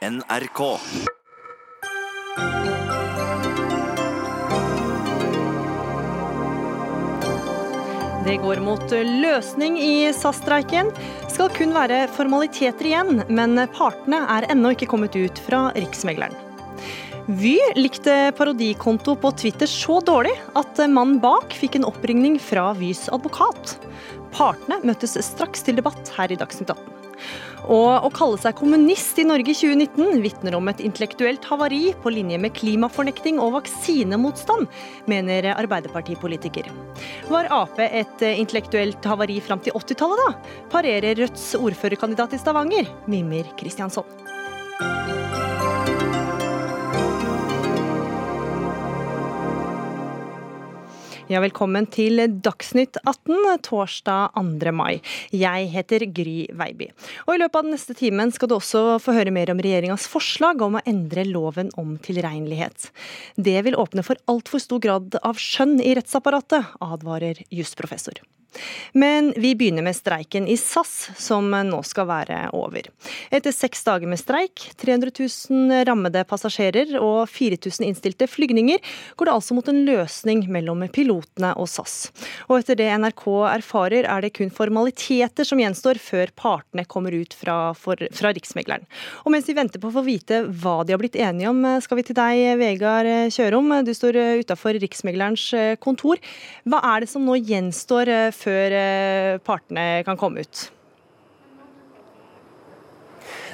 NRK. Det går mot løsning i SAS-streiken. Skal kun være formaliteter igjen, men partene er ennå ikke kommet ut fra Riksmegleren. Vy likte parodikonto på Twitter så dårlig at mannen bak fikk en oppringning fra Vys advokat. Partene møttes straks til debatt her i Dagsnytt 18. Og å kalle seg kommunist i Norge i 2019 vitner om et intellektuelt havari på linje med klimafornekting og vaksinemotstand, mener Arbeiderpartipolitiker. Var Ap et intellektuelt havari fram til 80-tallet, da? Parerer Rødts ordførerkandidat i Stavanger, Mimir Kristiansson. Ja, velkommen til Dagsnytt 18 torsdag 2. mai. Jeg heter Gry Veiby. Og I løpet av den neste timen skal du også få høre mer om regjeringas forslag om å endre loven om tilregnelighet. Det vil åpne for altfor stor grad av skjønn i rettsapparatet, advarer jusprofessor. Men vi begynner med streiken i SAS, som nå skal være over. Etter seks dager med streik, 300 000 rammede passasjerer og 4000 innstilte flygninger, går det altså mot en løsning mellom pilotene og SAS. Og etter det NRK erfarer, er det kun formaliteter som gjenstår før partene kommer ut fra, for, fra Riksmegleren. Og mens vi venter på å få vite hva de har blitt enige om, skal vi til deg, Vegard Kjørom. Du står utafor Riksmeglerens kontor. Hva er det som nå gjenstår før eh, partene kan komme ut?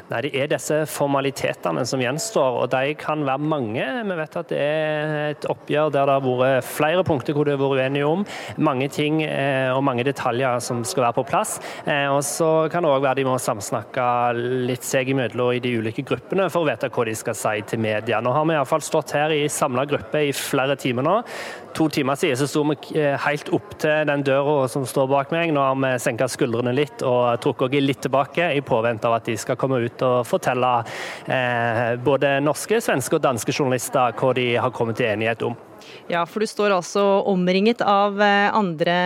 Nei, Det er disse formalitetene som gjenstår, og de kan være mange. Vi vet at det er et oppgjør der det har vært flere punkter hvor det har vært uenige om. Mange ting eh, og mange detaljer som skal være på plass. Eh, og så kan det òg være de må samsnakke litt seg imellom i de ulike gruppene for å vite hva de skal si til media. Nå har vi iallfall stått her i samla gruppe i flere timer nå. To timer siden så sto vi eh, helt opp til den døra som står bak meg. Nå har vi senka skuldrene litt og trukket oss litt tilbake i påvente av at de skal komme ut og fortelle eh, både norske, svenske og danske journalister hva de har kommet til enighet om. Ja, for du står altså omringet av eh, andre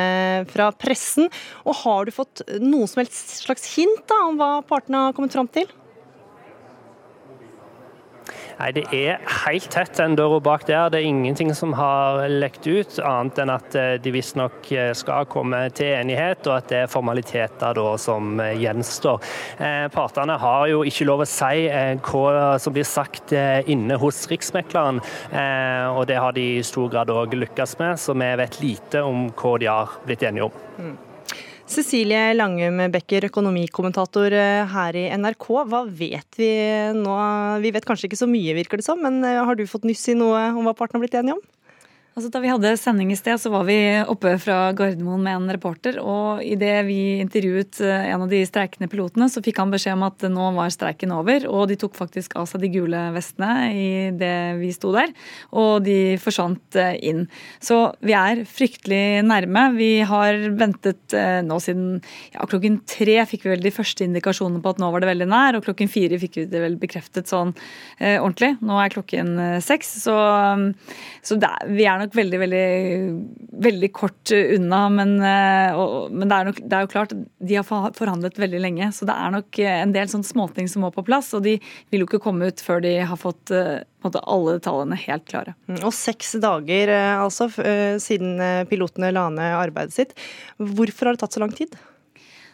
fra pressen. Og har du fått noen som helst slags hint da, om hva partene har kommet fram til? Nei, Det er helt tett den døra bak der. Det er ingenting som har lekt ut, annet enn at eh, de visstnok eh, skal komme til enighet, og at det er formaliteter da som eh, gjenstår. Partene har jo ikke lov å si hva som blir sagt inne hos Riksmekleren, og det har de i stor grad òg lykkes med, så vi vet lite om hva de har blitt enige om. Mm. Cecilie Langum Becker, økonomikommentator eh, her i NRK. Hva vet vi nå? Vi vet kanskje ikke så mye, virker det som, men eh, har du fått nyss i noe om hva partene har blitt enige om? Altså, da vi hadde sending i sted, så var vi oppe fra Gardermoen med en reporter. Og idet vi intervjuet eh, en av de streikende pilotene, så fikk han beskjed om at nå var streiken over. Og de tok faktisk av seg de gule vestene i det vi sto der. Og de forsvant eh, inn. Så vi er fryktelig nærme. Vi har ventet eh, nå siden ja, klokken tre fikk vi vel de første indikasjonene på at nå var det veldig nær. Og klokken fire fikk vi det vel bekreftet sånn ordentlig. Nå er klokken seks. Så, så der, vi er nok veldig, veldig, veldig kort unna. Men, eh, og, men det, er nok, det, er jo klart, de har forhandlet veldig lenge. Så det er nok en del sånn småting som må på plass. Og de vil jo ikke komme ut før de har fått eh, måte, alle tallene helt klare. Mm, og seks dager eh, altså siden pilotene la ned arbeidet sitt. Hvorfor har det tatt så lang tid?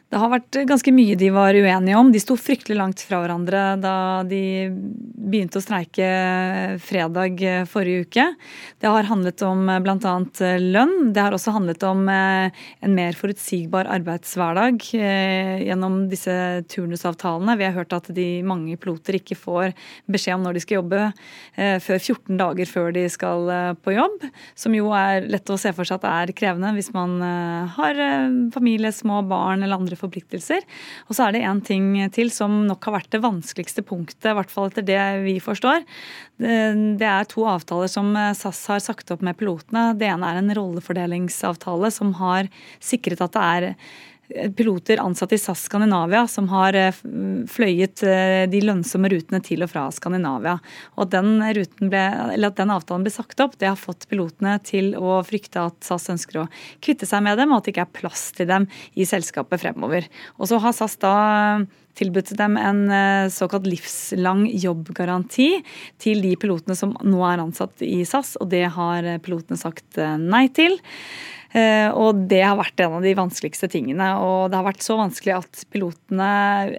Det har vært ganske mye de var uenige om. De sto fryktelig langt fra hverandre da de begynte å streike fredag forrige uke. Det har handlet om bl.a. lønn. Det har også handlet om eh, en mer forutsigbar arbeidshverdag eh, gjennom disse turnusavtalene. Vi har hørt at de mange piloter ikke får beskjed om når de skal jobbe eh, før 14 dager før de skal på jobb, som jo er lett å se for seg at er krevende hvis man har familie, små barn eller andre forpliktelser. Og så er det en ting til som nok har vært det vanskeligste punktet, i hvert fall etter det vi forstår. Det er to avtaler som SAS har sagt opp med pilotene. Det ene er en rollefordelingsavtale som har sikret at det er piloter ansatt i SAS Skandinavia som har eh, fløyet eh, de lønnsomme rutene til og fra Skandinavia. Og at den, ble, at den, avtalen ble sagt opp, det har fått pilotene til å frykte at SAS ønsker å kvitte seg med dem, og at det ikke er plass til dem i selskapet fremover. Og så har SAS da tilbudt dem en såkalt livslang jobbgaranti til de pilotene som nå er ansatt i SAS, og det har pilotene sagt nei til. Eh, og det har vært en av de vanskeligste tingene. Og det har vært så vanskelig at pilotene,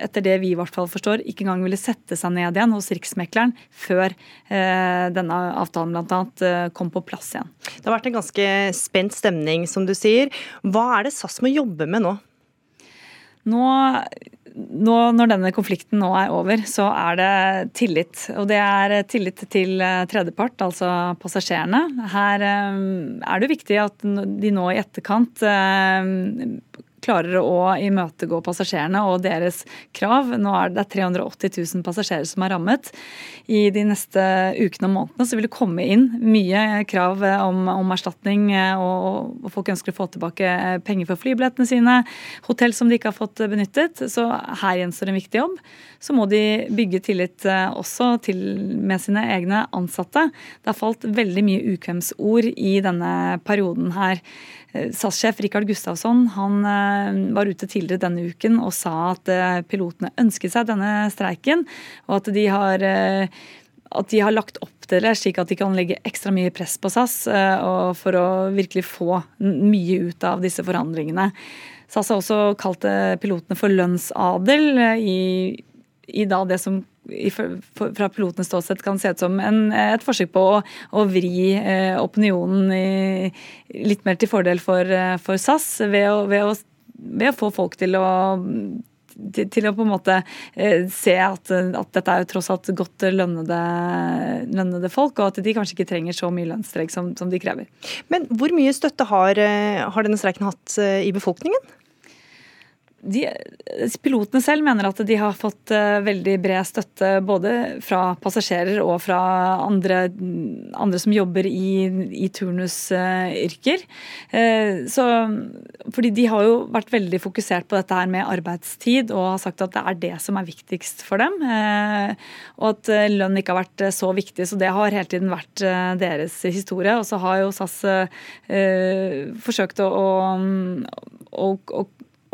etter det vi i hvert fall forstår, ikke engang ville sette seg ned igjen hos Riksmekleren før eh, denne avtalen bl.a. Eh, kom på plass igjen. Det har vært en ganske spent stemning, som du sier. Hva er det SAS må jobbe med nå? Nå nå, når denne konflikten nå er over, så er det tillit. Og det er tillit til eh, tredjepart, altså passasjerene. Her eh, er det viktig at de nå i etterkant eh, klarer å imøtegå passasjerene og deres krav. Nå er det 380 000 passasjerer som er rammet. I de neste ukene og månedene så vil det komme inn mye krav om, om erstatning, og, og, folk ønsker å få tilbake penger for flybillettene sine, hotell som de ikke har fått benyttet. Så her gjenstår en viktig jobb. Så må de bygge tillit eh, også til, med sine egne ansatte. Det har falt veldig mye ukvemsord i denne perioden her. Eh, SAS-sjef Rikard Gustavsson han eh, var ute tidligere denne uken og sa at eh, pilotene ønsket seg denne streiken, og at de har at de har lagt opp til det, slik at de kan legge ekstra mye press på SAS for å virkelig få mye ut av disse forhandlingene. SAS har også kalt pilotene for lønnsadel i, i det som fra pilotenes ståsted kan se ut som en, et forsøk på å, å vri eh, opinionen i, litt mer til fordel for, eh, for SAS, ved å, ved, å, ved å, få folk til å til, å på en måte eh, se at, at, dette er jo tross alt godt lønnede, lønnede, folk, og at de kanskje ikke trenger så mye lønnsstreik som, som, de krever. Men hvor mye støtte har, har denne streiken hatt i befolkningen? De, pilotene selv mener at de har fått uh, veldig bred støtte både fra passasjerer og fra andre, andre som jobber i, i turnusyrker. Uh, uh, fordi de har jo vært veldig fokusert på dette her med arbeidstid og har sagt at det er det som er viktigst for dem. Eh, og at lønn ikke har vært så viktig. Så det har hele tiden vært deres historie. Og så har jo SAS forsøkt å, å, å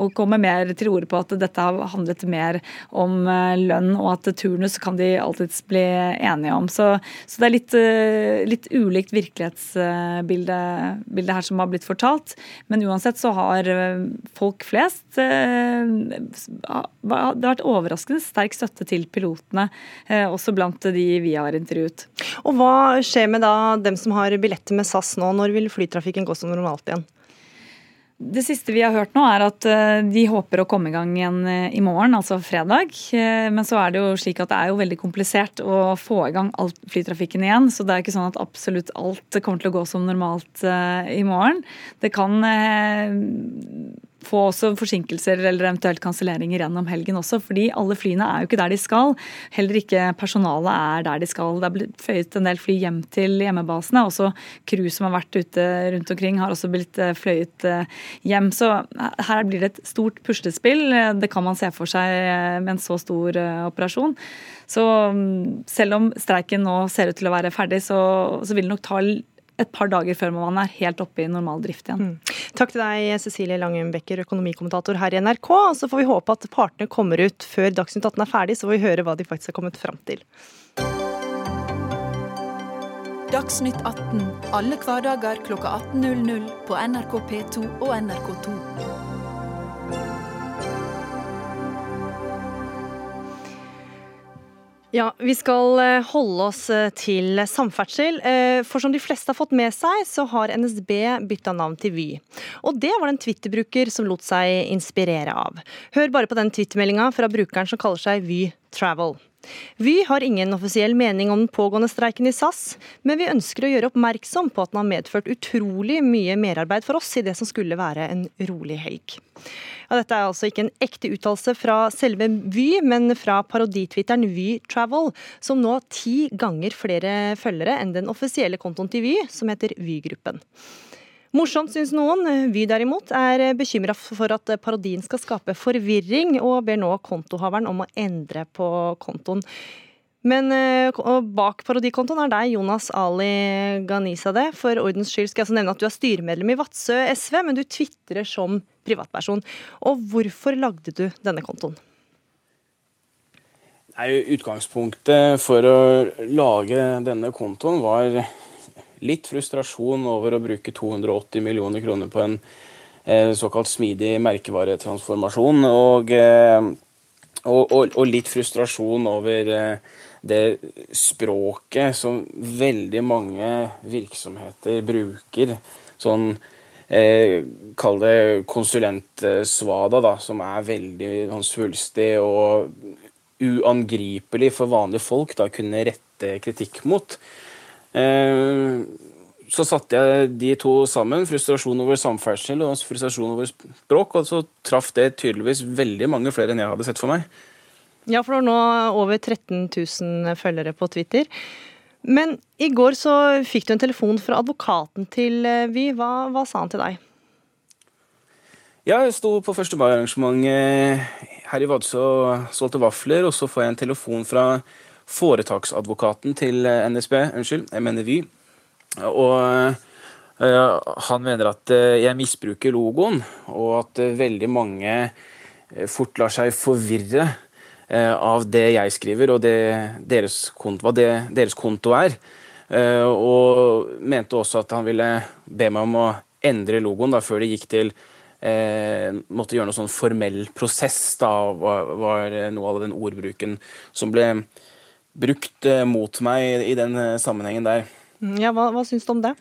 å komme mer til orde på at dette har handlet mer om eh, lønn, og at turnus kan de alltids bli enige om. Så, så det er litt, eh, litt ulikt virkelighetsbilde her som har blitt fortalt. Men uansett så har eh, folk flest Det har vært overraskende sterk støtte til pilotene, også blant de vi har intervjuet. Og hva skjer med da dem som har billetter med SAS nå? Når vil flytrafikken gå som normalt igjen? Det siste vi har hørt nå, er at eh, de håper å komme i gang igjen eh, i morgen, altså fredag. Eh, men så er det jo slik at det er jo veldig komplisert å få i gang all flytrafikken igjen. Så det er ikke sånn at absolutt alt kommer til å gå som normalt i morgen. Det kan få også forsinkelser eller eventuelt kanselleringer gjennom helgen også. Fordi alle flyene er jo ikke der de skal. Heller ikke personalet er der de skal. Det er blitt føyet en del fly hjem til hjemmebasene. Også crew som har vært ute rundt omkring har også blitt eh, fløyet eh, hjem. Så her blir det et stort puslespill. Det kan man se for seg eh, med en så stor operasjon. Så mm, selv om streiken nå ser ut til å være ferdig, så, så vil det nok ta et par dager før man er helt oppe i normal drift igjen. Mm. Takk til deg, Cecilie Langen Becker, økonomikommentator her i NRK. Så får vi håpe at partene kommer ut før Dagsnytt 18 er ferdig, så får vi høre hva de faktisk har kommet fram til. Dagsnytt 18 alle hverdager klokka 18.00 på NRK P2 og NRK2. Ja, Vi skal eh, holde oss eh, til samferdsel. Eh, for som de fleste har fått med seg, så har NSB bytta navn til Vy. Og det var det en Twitter-bruker som lot seg inspirere av. Hør bare på den Twitter-meldinga fra brukeren som kaller seg Vy Travel. Vy har ingen offisiell mening om den pågående streiken i SAS, men vi ønsker å gjøre oppmerksom på at den har medført utrolig mye merarbeid for oss i det som skulle være en rolig helg. Ja, dette er altså ikke en ekte uttalelse fra selve Vy, men fra paroditwitteren Vy Travel, som nå har ti ganger flere følgere enn den offisielle kontoen til Vy, som heter Vy-gruppen. Morsomt, syns noen. Vy derimot er bekymra for at parodien skal skape forvirring, og ber nå kontohaveren om å endre på kontoen. Men eh, bak parodikontoen er deg, Jonas Ali Ghanizadeh. For ordens skyld skal jeg altså nevne at du er styremedlem i Vadsø SV, men du tvitrer som privatperson. Og hvorfor lagde du denne kontoen? Nei, Utgangspunktet for å lage denne kontoen var litt frustrasjon over å bruke 280 millioner kroner på en eh, såkalt smidig merkevaretransformasjon. Og, eh, og, og, og, litt frustrasjon over det språket som veldig mange virksomheter bruker. Sånn eh, Kall det konsulentsvada, da, som er veldig sånn svulstig og uangripelig for vanlige folk da kunne rette kritikk mot. Eh, så satte jeg de to sammen, frustrasjon over samferdsel og frustrasjon over språk, og så traff det tydeligvis veldig mange flere enn jeg hadde sett for meg. Ja, for du har nå over 13 000 følgere på Twitter. Men i går så fikk du en telefon fra advokaten til eh, Vy. Hva, hva sa han til deg? Ja, jeg sto på 1. mai-arrangementet her i Vadsø og solgte vafler, og så får jeg en telefon fra foretaksadvokaten til eh, NSB, unnskyld, jeg mener Vy. Og øh, han mener at jeg misbruker logoen, og at veldig mange fort lar seg forvirre av det jeg skriver, og det deres konto, hva det, deres konto er. og mente også at han ville be meg om å endre logoen da, før det gikk til eh, måtte gjøre noe sånn formell prosess, da, var, var, noe av den ordbruken som ble brukt eh, mot meg i den eh, sammenhengen der. Ja, Hva, hva syns du om det?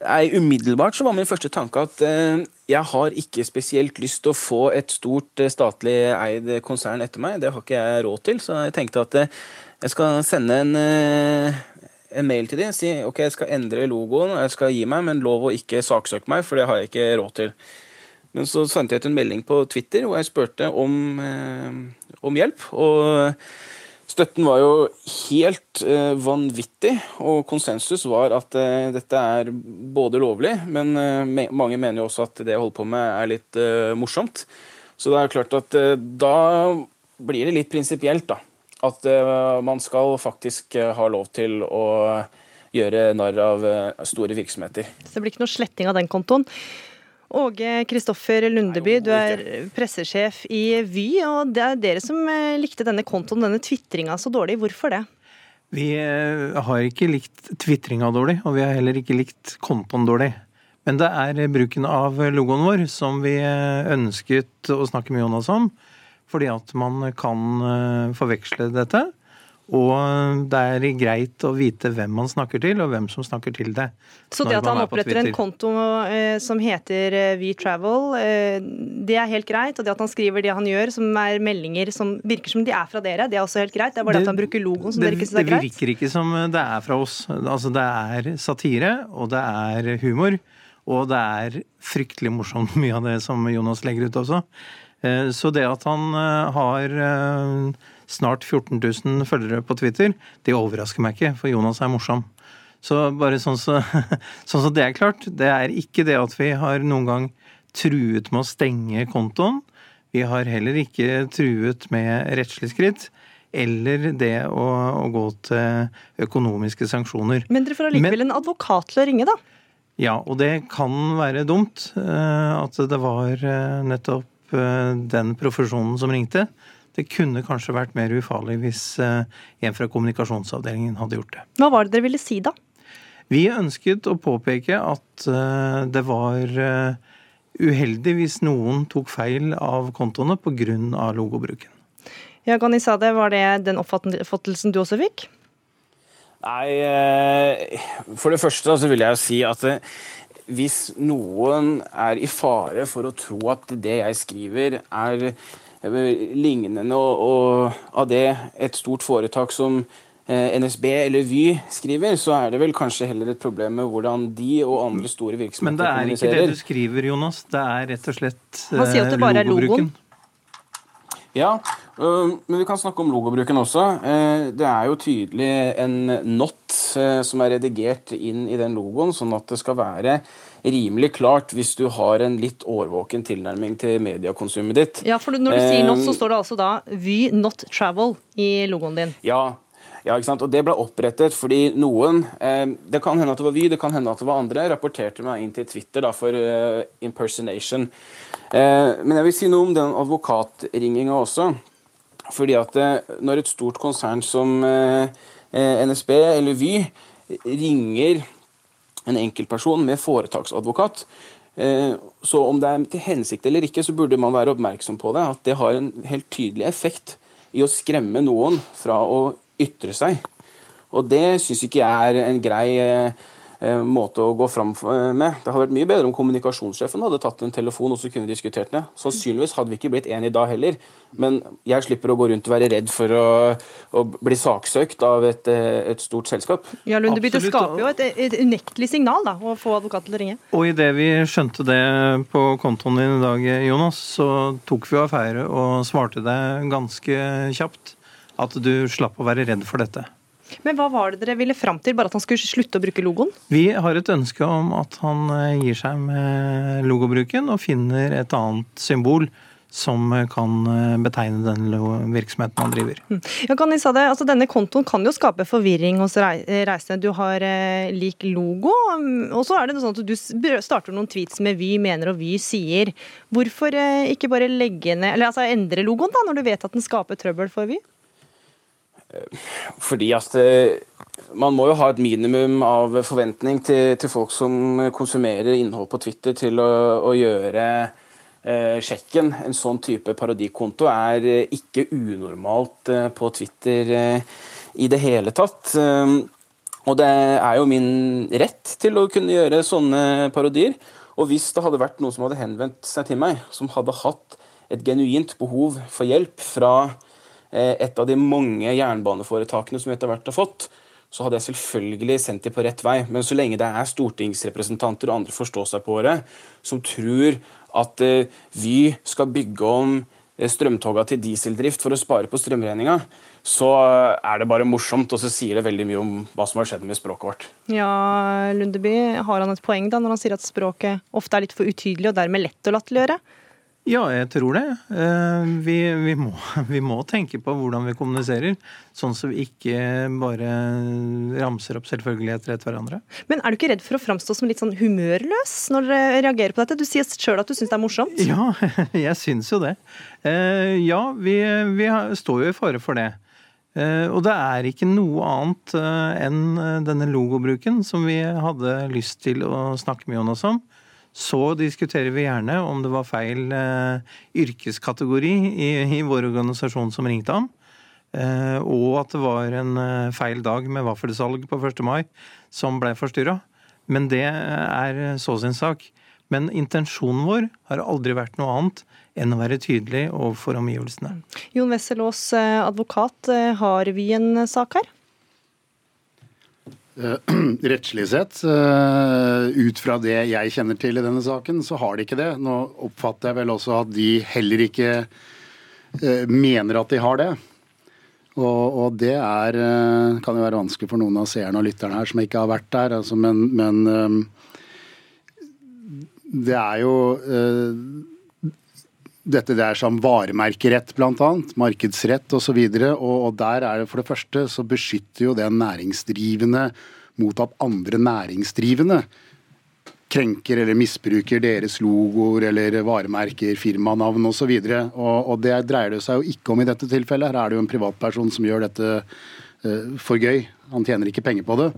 Nei, Umiddelbart så var min første tanke at eh, jeg har ikke spesielt lyst til å få et stort eh, statlig eid konsern etter meg. Det har ikke jeg råd til, så jeg tenkte at eh, jeg skal sende en, en mail til dem, si ok, jeg skal endre logoen og jeg skal gi meg, men lov å ikke saksøke meg, for det har jeg ikke råd til. Men så sendte jeg ut en melding på Twitter hvor jeg spurte om, eh, om hjelp. Og støtten var jo helt eh, vanvittig, og konsensus var at eh, dette er både lovlig, men eh, me mange mener jo også at det jeg holder på med, er litt eh, morsomt. Så det er klart at eh, da blir det litt prinsipielt, da at uh, man skal faktisk ha lov til å gjøre narr av store virksomheter. Så det blir ikke noe sletting av den kontoen. Åge Kristoffer Lundeby, du er pressesjef i Vy, og det er dere som likte denne kontoen, denne tvitringa, så dårlig. Hvorfor det? Vi har ikke likt tvitringa dårlig, og vi har heller ikke likt kontoen dårlig. Men det er bruken av logoen vår som vi ønsket å snakke med Jonas om fordi at man kan eh, forveksle dette. Og det er greit å vite hvem man snakker til, og hvem som snakker til det. Så det at han oppretter en konto eh, som heter eh, WeTravel, eh, det er helt greit? Og det at han skriver det han gjør, som er meldinger som virker som de er fra dere, det er også helt greit? Det er bare det, at han bruker logoen som det, dere ikke syns er greit? Det virker ikke som det er fra oss. Altså det er satire, og det er humor. Og det er fryktelig morsomt, mye av det som Jonas legger ut også. Eh, så det at han eh, har eh, snart 14 000 følgere på Twitter, det overrasker meg ikke, for Jonas er morsom. Så bare sånn så, sånn så det er klart. Det er ikke det at vi har noen gang truet med å stenge kontoen. Vi har heller ikke truet med rettslig skritt. Eller det å, å gå til økonomiske sanksjoner. Men dere får allikevel en advokat til å ringe, da? Ja, og det kan være dumt at det var nettopp Eh, den profesjonen som ringte. Det kunne kanskje vært mer ufarlig hvis eh, en fra kommunikasjonsavdelingen hadde gjort det. Hva var det dere ville si, da? Vi ønsket å påpeke at eh, det var uheldig hvis noen tok feil av kontoene pga. logobruken. Ja, Ghanizade, var det den oppfattelsen du også fikk? Nei, for det første så vil jeg jo si at hvis noen er i fare for å tro at det jeg skriver, er eh, lignende og, og av det et stort foretak som eh, NSB eller Vy skriver, så er det vel kanskje heller et problem med hvordan de og andre store virksomheter kommuniserer. Men det er ikke det du skriver, Jonas. Det er rett og slett Han sier at det bare er logoen. Ja, men vi kan snakke om logobruken også. Det er jo tydelig en not som er redigert inn i den logoen, sånn at det skal være rimelig klart hvis du har en litt årvåken tilnærming til mediekonsumet ditt. Ja, for når du sier not, så står det altså da Vy Not Travel i logoen din. Ja, ja, ikke sant? Og Det ble opprettet fordi noen eh, Det kan hende at det var Vy, det kan hende at det var andre. Rapporterte meg inn til Twitter da, for eh, impersonation. Eh, men jeg vil si noe om den advokatringinga også. Fordi at når et stort konsern som NSB eller Vy ringer en enkeltperson med foretaksadvokat, så om det er til hensikt eller ikke, så burde man være oppmerksom på det. At det har en helt tydelig effekt i å skremme noen fra å ytre seg. Og det syns ikke jeg er en grei Eh, måte å gå fram eh, med. Det hadde vært mye bedre om kommunikasjonssjefen hadde tatt en telefon og så kunne diskutert det. Sannsynligvis hadde vi ikke blitt enige da heller, men jeg slipper å gå rundt og være redd for å, å bli saksøkt av et, eh, et stort selskap. Ja, Lundeby, Det skaper jo et, et unektelig signal da, å få advokaten til å ringe. Og idet vi skjønte det på kontoen din i dag, Jonas, så tok vi affære og svarte deg ganske kjapt at du slapp å være redd for dette. Men hva var det dere ville fram til? Bare at han skulle slutte å bruke logoen? Vi har et ønske om at han eh, gir seg med logobruken og finner et annet symbol som kan eh, betegne den virksomheten han driver. Hm. Ja, kan sa det, altså Denne kontoen kan jo skape forvirring hos reisende. Du har eh, lik logo, mm, og så er det sånn at du starter noen tweets med Vy mener og Vy sier. Hvorfor eh, ikke bare legge ned, eller altså endre logoen da, når du vet at den skaper trøbbel for Vy? Fordi at eh, man må jo ha et minimum av forventning til, til folk som konsumerer innhold på Twitter, til å, å gjøre eh, sjekken. En sånn type parodikonto er ikke unormalt eh, på Twitter eh, i det hele tatt. Eh, og det er jo min rett til å kunne gjøre sånne parodier. Og hvis det hadde vært noen som hadde henvendt seg til meg, som hadde hatt et genuint behov for hjelp fra et av de mange jernbaneforetakene som vi etter hvert har fått, så hadde jeg selvfølgelig sendt dem på rett vei. Men så lenge det er stortingsrepresentanter og andre forstår seg på det, som tror at eh, Vy skal bygge om eh, strømtoga til dieseldrift for å spare på strømregninga, så er det bare morsomt, og så sier det veldig mye om hva som har skjedd med språket vårt. Ja, Lundeby, har han et poeng da når han sier at språket ofte er litt for utydelig og dermed lett å latterliggjøre? Ja, jeg tror det. Eh, vi, vi, må, vi, må, tenke på hvordan vi kommuniserer, sånn så vi ikke bare ramser opp selvfølgeligheter etter hverandre. Men er du ikke redd for å framstå som litt sånn humørløs når dere reagerer på dette? Du sier sjøl at du syns det er morsomt. Ja, jeg syns jo det. Eh, ja, vi, vi står jo i fare for det. Eh, og det er ikke noe annet enn denne logobruken som vi hadde lyst til å snakke med Jonas om. Så diskuterer vi gjerne om det var feil eh, yrkeskategori i, i, vår organisasjon som ringte ham. Eh, og at det var en eh, feil dag med vaffelsalg på 1. mai som ble forstyrra. Men det er så sin sak. Men intensjonen vår har aldri vært noe annet enn å være tydelig overfor omgivelsene. Jon Wessel Aas, advokat, eh, har vi en sak her? Eh, rettslig sett, eh, ut fra det jeg kjenner til i denne saken, så har de ikke det. Nå oppfatter jeg vel også at de heller ikke eh, mener at de har det. Og, og det er, kan jo være vanskelig for noen av seerne og lytterne her som ikke har vært der. Altså, men, men, det er jo dette der som varemerkerett, bl.a. Markedsrett osv. Og, så og, og der er det for det første så beskytter jo den næringsdrivende mot at andre næringsdrivende krenker eller misbruker deres logoer eller varemerker, firmanavn osv. Og, og, og det dreier det seg jo ikke om i dette tilfellet. Her er det jo en privatperson som gjør dette uh, for gøy. Han tjener ikke penger på det.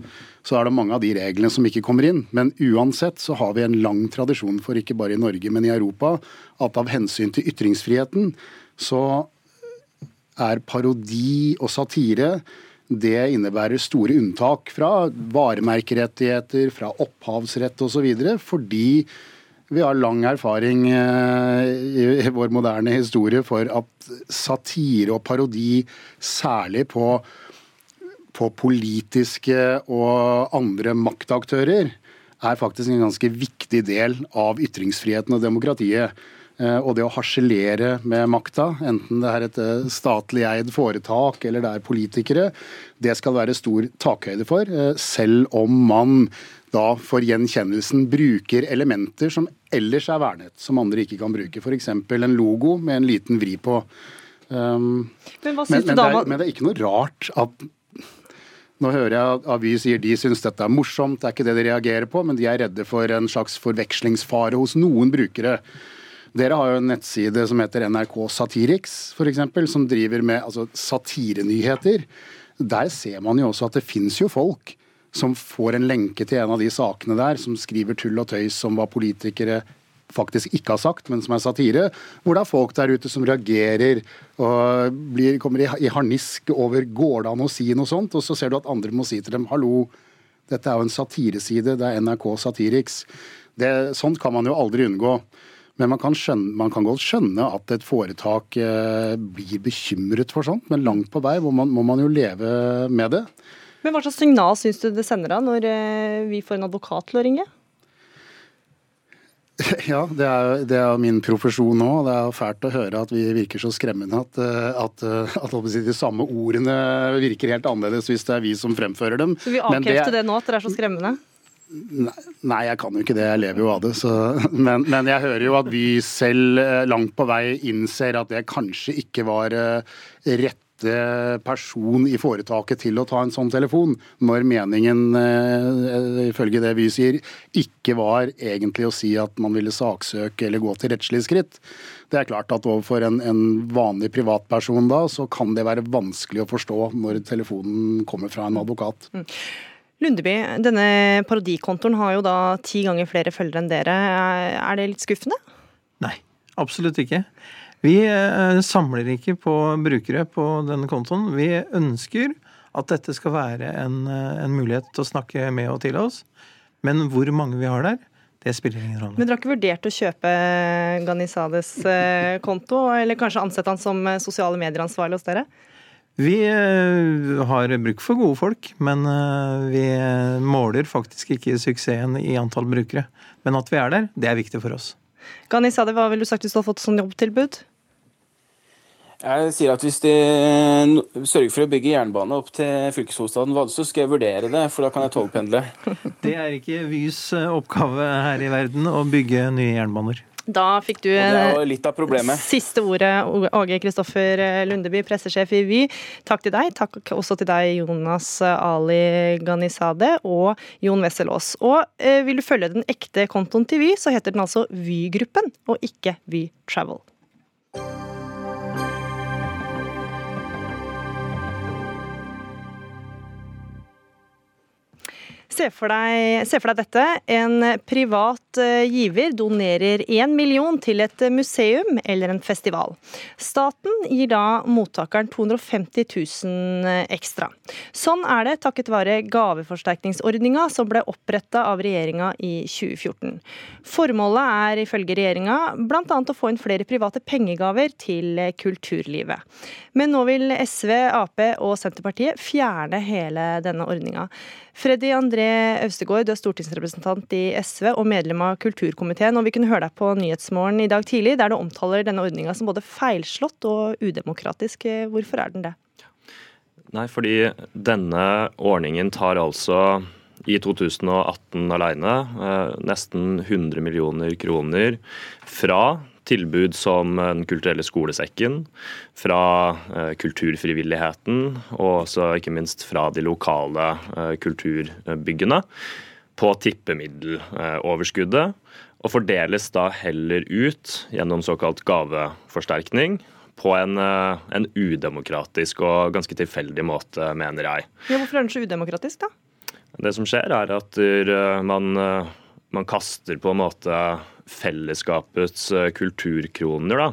Så er det mange av de reglene som ikke kommer inn. Men uansett så har vi en lang tradisjon for, ikke bare i Norge, men i Europa, at av hensyn til ytringsfriheten så er parodi og satire det innebærer store unntak fra varemerkerettigheter, fra opphavsrett osv. Fordi vi har lang erfaring eh, i vår moderne historie for at satire og parodi, særlig på på politiske og andre maktaktører, er faktisk en ganske viktig del av ytringsfriheten og demokratiet. Eh, og det å harselere med makta, enten det er et eh, statlig eid foretak eller det er politikere, det skal være stor takhøyde for, eh, selv om man da for gjenkjennelsen bruker elementer som ellers er vernet, som andre ikke kan bruke. F.eks. en logo med en liten vri på. Um, men, men, men, det er, men, det er, ikke noe rart at nå hører jeg at Avy sier de syns dette er morsomt, det er ikke det de reagerer på, men de er redde for en slags forvekslingsfare hos noen brukere. Dere har jo en nettside som heter NRK Satiriks, f.eks., som driver med altså, satirenyheter. Der ser man jo også at det fins jo folk som får en lenke til en av de sakene der, som skriver tull og tøys om hva politikere faktisk ikke har sagt, men som er satire. Hvor det er folk der ute som reagerer og blir, kommer i, i harnisk over går det an å si noe sånt, og så ser du at andre må si til dem hallo, dette er jo en satireside, det er NRK Satiriks. Det, sånt kan man jo aldri unngå. Men man kan, skjønne, man kan godt skjønne at et foretak eh, blir bekymret for sånt, men langt på vei må man, må man jo leve med det. Men Hva slags signal syns du det sender da, når eh, vi får en advokat til å ringe? Ja, det er, det er min profesjon nå. Det er fælt å høre at vi virker så skremmende at, eh, at, eh, at, at de samme ordene virker helt annerledes hvis det er vi som fremfører dem. Så vi avkrefter det, det, nå, at dere er så skremmende? Nei, jeg kan jo ikke det. Jeg lever jo av det. Så, men, men, jeg hører jo at vi selv eh, langt på vei innser at det kanskje ikke var rett person i foretaket til å ta en sånn telefon, når meningen, eh, ifølge det vi sier, ikke var egentlig å si at man ville saksøke eller gå til rettslige skritt. Det er klart at overfor en, en vanlig privatperson da, så kan det være vanskelig å forstå når telefonen kommer fra en advokat. Mm. Lundeby, denne parodikontoen har jo da ti ganger flere følgere enn dere. Er det litt skuffende? Nei, absolutt ikke. Vi eh, samler ikke på brukere på denne kontoen. Vi ønsker at dette skal være en, eh, en mulighet til å snakke med og til oss. Men hvor mange vi har der, det spiller ingen rolle. Men dere har ikke vurdert å kjøpe Ghanizades eh, konto, eller kanskje ansette han som sosiale medier-ansvarlig hos dere? Vi har bruk for gode folk, men vi måler faktisk ikke suksessen i antall brukere. Men at vi er der, det er viktig for oss. Ghanizade, hva ville du sagt hvis du hadde fått sånn jobbtilbud? Jeg sier at hvis de sørger for å bygge jernbane opp til fylkeshovedstaden Vadsø, så skal jeg vurdere det, for da kan jeg togpendle. Det er ikke Vys eh, oppgave her i verden å bygge nye jernbaner. Da fikk du siste ordet, Åge Kristoffer Lundeby, pressesjef i Vy. Takk til deg. Takk også til deg, Jonas Ali Ghanizade og Jon Wesselås. Og eh, vil du følge den ekte kontoen til Vy, så heter den altså Vy-gruppen, og ikke Vy Travel. Se for, deg, se for deg, dette. En privat eh, giver donerer én million til et museum eller en festival. Staten gir da mottakeren 250 000 eh, ekstra. Sånn er det takket være gaveforsterkningsordninga som ble oppretta av regjeringa i 2014. Formålet er ifølge regjeringa bl.a. å få inn flere private pengegaver til kulturlivet. Men nå vil SV, Ap og Senterpartiet fjerne hele denne ordninga. Freddy André Austegård, du er stortingsrepresentant i SV og medlem av kulturkomiteen. og Vi kunne høre deg på Nyhetsmorgen i dag tidlig, der du omtaler denne ordninga som både feilslått og udemokratisk. Hvorfor er den det? Nei, fordi denne ordningen tar altså i 2018 alene eh, nesten 100 millioner kroner fra tilbud som Den kulturelle skolesekken, fra eh, kulturfrivilligheten og ikke minst fra de lokale eh, kulturbyggene på tippemiddeloverskuddet. Og fordeles da heller ut gjennom såkalt gaveforsterkning på en, eh, en, udemokratisk og ganske tilfeldig måte, mener jeg. Ja, hvorfor er den så udemokratisk, da? Det som skjer, er at man, man kaster på en måte fellesskapets eh, kulturkroner da,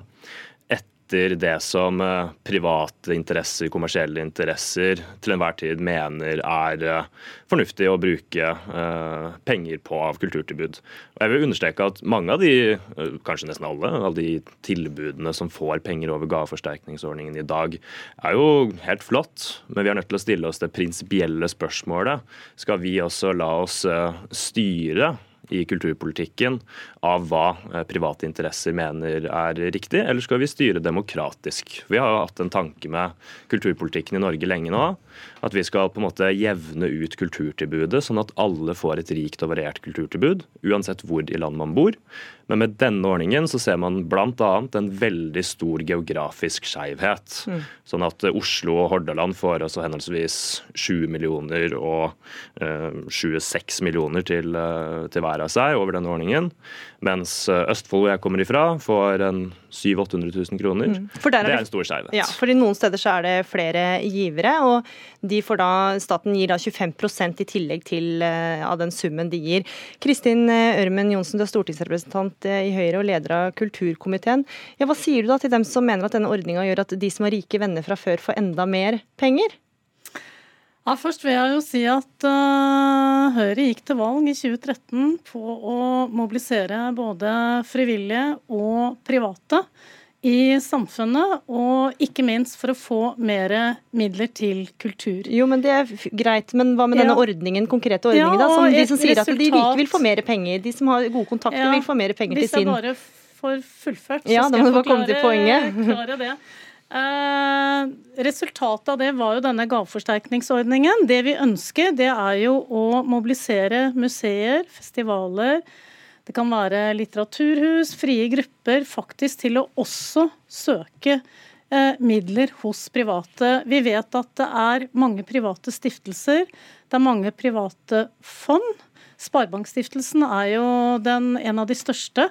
etter det som eh, private interesser, kommersielle interesser, til enhver tid mener er eh, fornuftig å bruke penger på av kulturtilbud. Og jeg vil understreke at mange av de, kanskje nesten alle, av de tilbudene som får penger over gaveforsterkningsordningen i dag, er jo helt flott, men vi er nødt til å stille oss det prinsipielle spørsmålet. Skal vi også la oss styre i kulturpolitikken av hva eh, private interesser mener er riktig, eller skal vi styre demokratisk? Vi har jo hatt en tanke med kulturpolitikken i Norge lenge nå. At vi skal på en måte jevne ut kulturtilbudet, sånn at alle får et rikt og variert kulturtilbud, uansett hvor i landet man bor. Men med denne ordningen så ser man bl.a. en veldig stor geografisk skeivhet. Mm. Sånn at Oslo og Hordaland får altså henholdsvis 7 millioner og eh, 26 millioner til, uh, til hver av seg over denne ordningen. Mens Østfold, hvor jeg kommer ifra, får en 700 000-800 000 kroner. Mm. det er en stor skjevhet. Ja, fordi noen steder så er det flere givere, og de får da, staten gir da 25% i tillegg til uh, av den summen de gir. Kristin Ørmen Johnsen, du er stortingsrepresentant i Høyre og leder av kulturkomiteen. Ja, hva sier du da til dem som mener at denne ordninga gjør at de som har rike venner fra før, får enda mer penger? Ja, først vil jeg jo si at uh, Høyre gikk til valg i 2013 på å mobilisere både frivillige og private i samfunnet, og ikke minst for å få mer midler til kultur. Jo, men Det er greit, men hva med denne ja. ordningen, konkrete ordningen? Ja, da, som de som sier resultat... at de rike vil få mer penger, de som har gode kontakter ja, vil få mer penger til sin Hvis jeg bare får fullført, så skal jeg forklare, forklare det. Eh, resultatet av det var jo denne gaveforsterkningsordningen. Det vi ønsker, det er jo å mobilisere museer, festivaler, det kan være litteraturhus, frie grupper, faktisk til å også søke eh, midler hos private. Vi vet at det er mange private stiftelser, det er mange private fond. Sparebankstiftelsen er jo den, en av de største.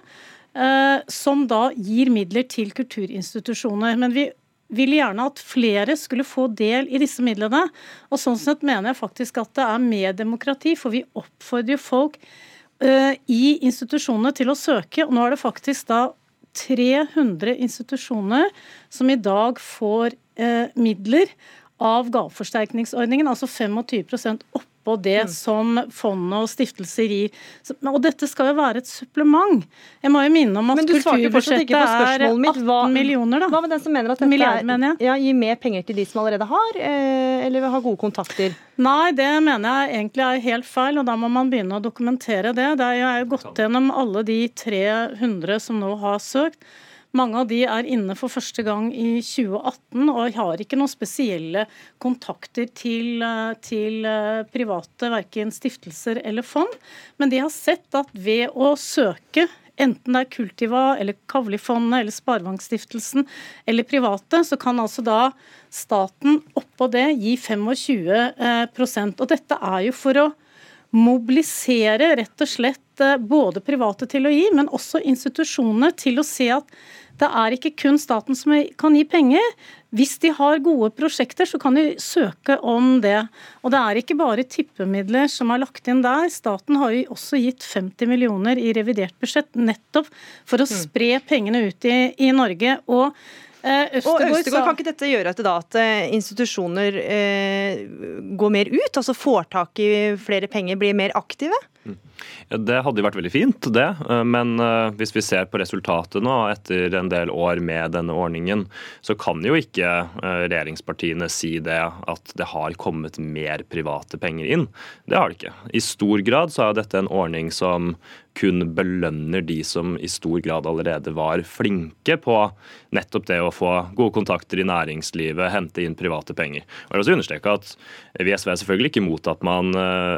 Eh, som da gir midler til kulturinstitusjoner. Men vi vil gjerne at flere skulle få del i disse midlene. Og sånn sett mener jeg faktisk at det er mer demokrati, for vi oppfordrer folk uh, i institusjonene til å søke. Og nå er det faktisk da 300 institusjoner som i dag får uh, midler av gaveforsterkningsordningen, altså 25% opp på det mm. som fondet og stiftelser gir. Og dette skal jo være et supplement. Jeg må jo minne om at kulturbudsjettet er 18 hva, millioner, da. Hva med den som mener at dette Milliard, mener ja, gir mer penger til de som allerede har, eh, eller har gode kontakter? Nei, det mener jeg egentlig er helt feil, og da må man begynne å dokumentere det. Det er jo gått gjennom alle de 300 som nå har søkt. Mange av de er inne for første gang i 2018 og har ikke noen spesielle kontakter til, eh, til eh, private, verken stiftelser eller fond. Men de har sett at ved å søke enten det er Kultiva eller Kavli-fondet eller Sparebankstiftelsen eller private, så kan altså da staten oppå det gi 25 eh, Og dette er jo for å mobilisere rett og slett både private til å gi, men også institusjonene til å se at det er ikke kun staten som kan gi penger. Hvis de har gode prosjekter, så kan de søke om det. Og det er ikke bare tippemidler som er lagt inn der. Staten har jo også gitt 50 millioner i revidert budsjett nettopp for å mm. spre pengene ut i, i Norge. Og eh, Østergaard, og Østegård, Kan ikke dette gjøre at, da, at eh, institusjoner eh, går mer ut, altså får tak i flere penger, blir mer aktive? Det hadde vært veldig fint, det. Eh, men eh, hvis vi ser på resultatet nå etter en del år med denne ordningen, så kan jo ikke eh, regjeringspartiene si det at det har kommet mer private penger inn. Det har det ikke. I stor grad så er dette en ordning som kun belønner de som i stor grad allerede var flinke på nettopp det å få gode kontakter i næringslivet, hente inn private penger. Og jeg vil også understreke at Vi SV er selvfølgelig ikke imot at man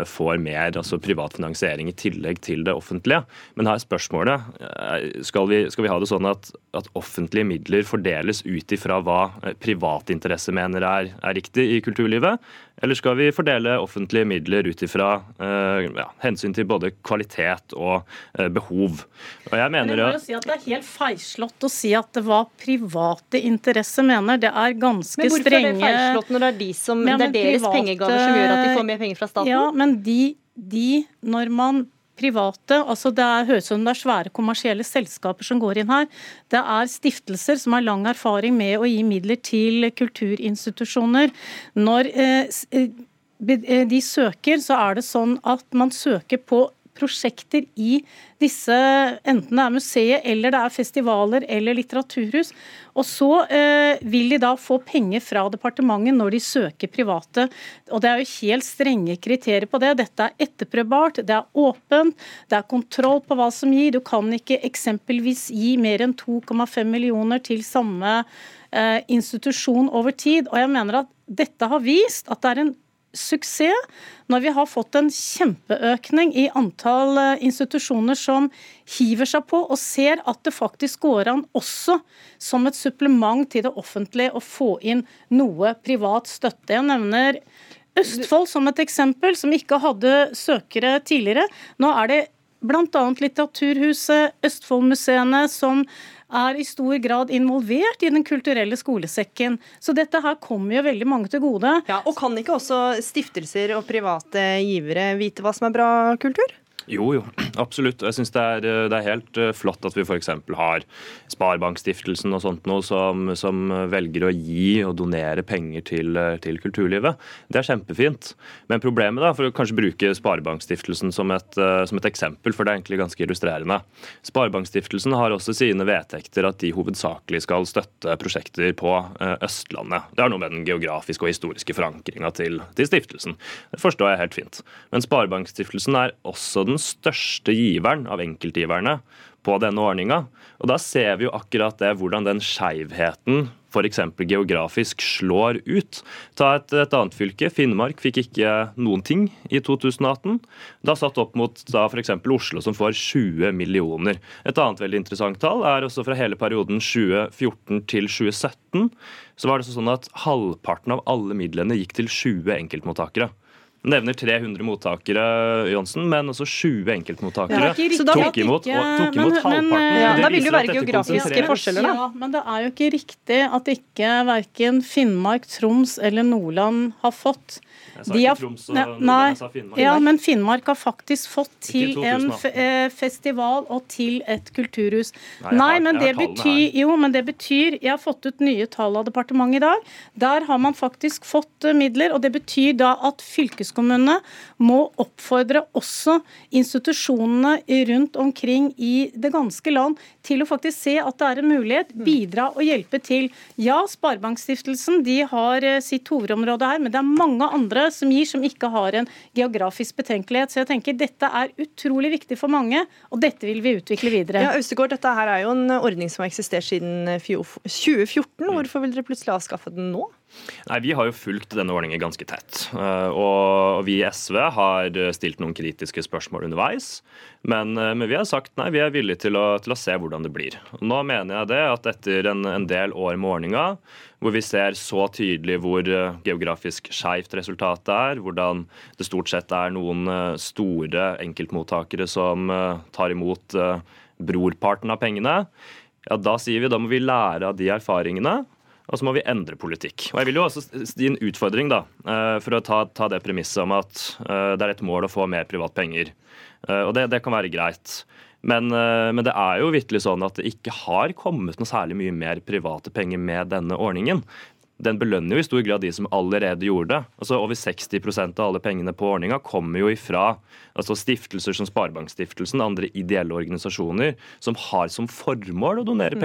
får mer altså privat finansiering i tillegg til det offentlige. Men her er spørsmålet eh, skal vi, skal vi ha det sånn at, at offentlige midler fordeles ut ifra hva eh, privatinteresse mener er, er riktig i kulturlivet? Eller skal vi fordele offentlige midler ut ifra uh, ja, hensyn til både kvalitet og uh, behov? Og jeg mener Men jeg må jo si at Det er helt feilslått å si at det var private interesser mener. Det er ganske strenge Men hvorfor strenge... er det feilslått når det er, de som, ja, det er deres private... pengegaver som gjør at de får mer penger fra staten? Ja, men de, de når man private. altså Det er, høres ut som det er svære kommersielle selskaper som går inn her. Det er stiftelser som har lang erfaring med å gi midler til kulturinstitusjoner. Når eh, eh de søker, så er det sånn at man søker på prosjekter i disse, enten det er museet eller det er festivaler eller litteraturhus. Og så eh, vil de da få penger fra departementet når de søker private. Og det er jo helt strenge kriterier på det. Dette er etterprøvbart, det er åpent, det er kontroll på hva som gir. Du kan ikke eksempelvis gi mer enn 2,5 millioner til samme eh, institusjon over tid. Og jeg mener at dette har vist at det er en suksess når vi har fått en kjempeøkning i antall eh, institusjoner som hiver seg på og ser at det faktisk går an også som et supplement til det offentlige å få inn noe privat støtte. Jeg nevner Østfold som et eksempel, som ikke hadde søkere tidligere. Nå er det bl.a. Litteraturhuset, Østfoldmuseene, som er i stor grad involvert i Den kulturelle skolesekken. Så dette her kommer jo veldig mange til gode. Ja, og Kan ikke også stiftelser og private givere vite hva som er bra kultur? Jo, jo, absolutt. Jeg syns det, eh, det, er helt eh, flott at vi f.eks. har Sparebankstiftelsen og sånt noe som, som, velger å gi og donere penger til, eh, til, kulturlivet. Det er kjempefint. Men problemet, da, for å kanskje bruke Sparebankstiftelsen som et, som et eksempel, for det er egentlig ganske illustrerende. Sparebankstiftelsen har også sine vedtekter at de hovedsakelig skal støtte prosjekter på Østlandet. Det har noe med den geografiske og historiske forankringa til, til stiftelsen. Det forstår jeg helt fint. Men Sparebankstiftelsen er også største giveren av enkeltgiverne på denne ordninga. Og da ser vi jo akkurat det, hvordan den skeivheten f.eks. geografisk slår ut. Ta et, et, annet fylke. Finnmark fikk ikke noen ting i 2018. Da satt opp mot f.eks. Oslo, som får 20 millioner. Et annet veldig interessant tall er også fra hele perioden 2014 til 2017. Så var det sånn at halvparten av alle midlene gikk til 20 enkeltmottakere nevner 300 mottakere, Johnsen, men også 20 enkeltmottakere ja, tok imot, og, tok imot men, halvparten. Men, ja, da vil det jo være geografiske forskjeller, da. Ja, men det er jo ikke riktig at ikke verken Finnmark, Troms eller Nordland har fått jeg sa ikke Troms og Nordland, jeg sa Finnmark. Ja, men Finnmark har faktisk fått til en eh, festival og til et kulturhus. Nei, Nei men, det betyr, jo, men det betyr Jeg har fått ut nye tall av departementet i dag. Der har man faktisk fått eh, midler, og det betyr da at fylkeskommunene må oppfordre også institusjonene rundt omkring i det ganske land til å faktisk se at det er en mulighet, mm. bidra og hjelpe til. Ja, Sparebankstiftelsen de har eh, sitt hovedområde her, men det er mange andre som gir, som ikke har en geografisk betenkelighet. Så jeg tenker dette er utrolig viktig for mange, og dette vil vi utvikle videre. Ja, Østegård, dette her er jo en ordning som har eksistert siden 2014. Mm. Hvorfor vil dere plutselig avskaffe den nå? Nei, Vi har jo fulgt denne ordningen ganske tett. Eh, og vi i SV har stilt noen kritiske spørsmål underveis. Men, eh, men vi har sagt nei, vi er villige til å, til å, se hvordan det blir. Og nå mener jeg det at etter en, en del år med ordninga, hvor vi ser så tydelig hvor eh, geografisk skeivt resultatet er, hvordan det stort sett er noen store enkeltmottakere som tar imot brorparten av pengene, ja, da sier vi da må vi lære av de erfaringene og så må vi endre politikk. Og Jeg vil jo også gi en utfordring da, eh, for å ta, ta det premisset om at eh, det er et mål å få mer privat penger. Eh, og det, det kan være greit. Men, men, det er jo vitterlig sånn at det ikke har kommet noe særlig mye mer private penger med denne ordningen. Den belønner jo i stor grad de som allerede gjorde det. Altså Over 60% av alle pengene på ordninga kommer jo ifra altså stiftelser som Sparebankstiftelsen, andre ideelle organisasjoner, som har som formål å donere mm.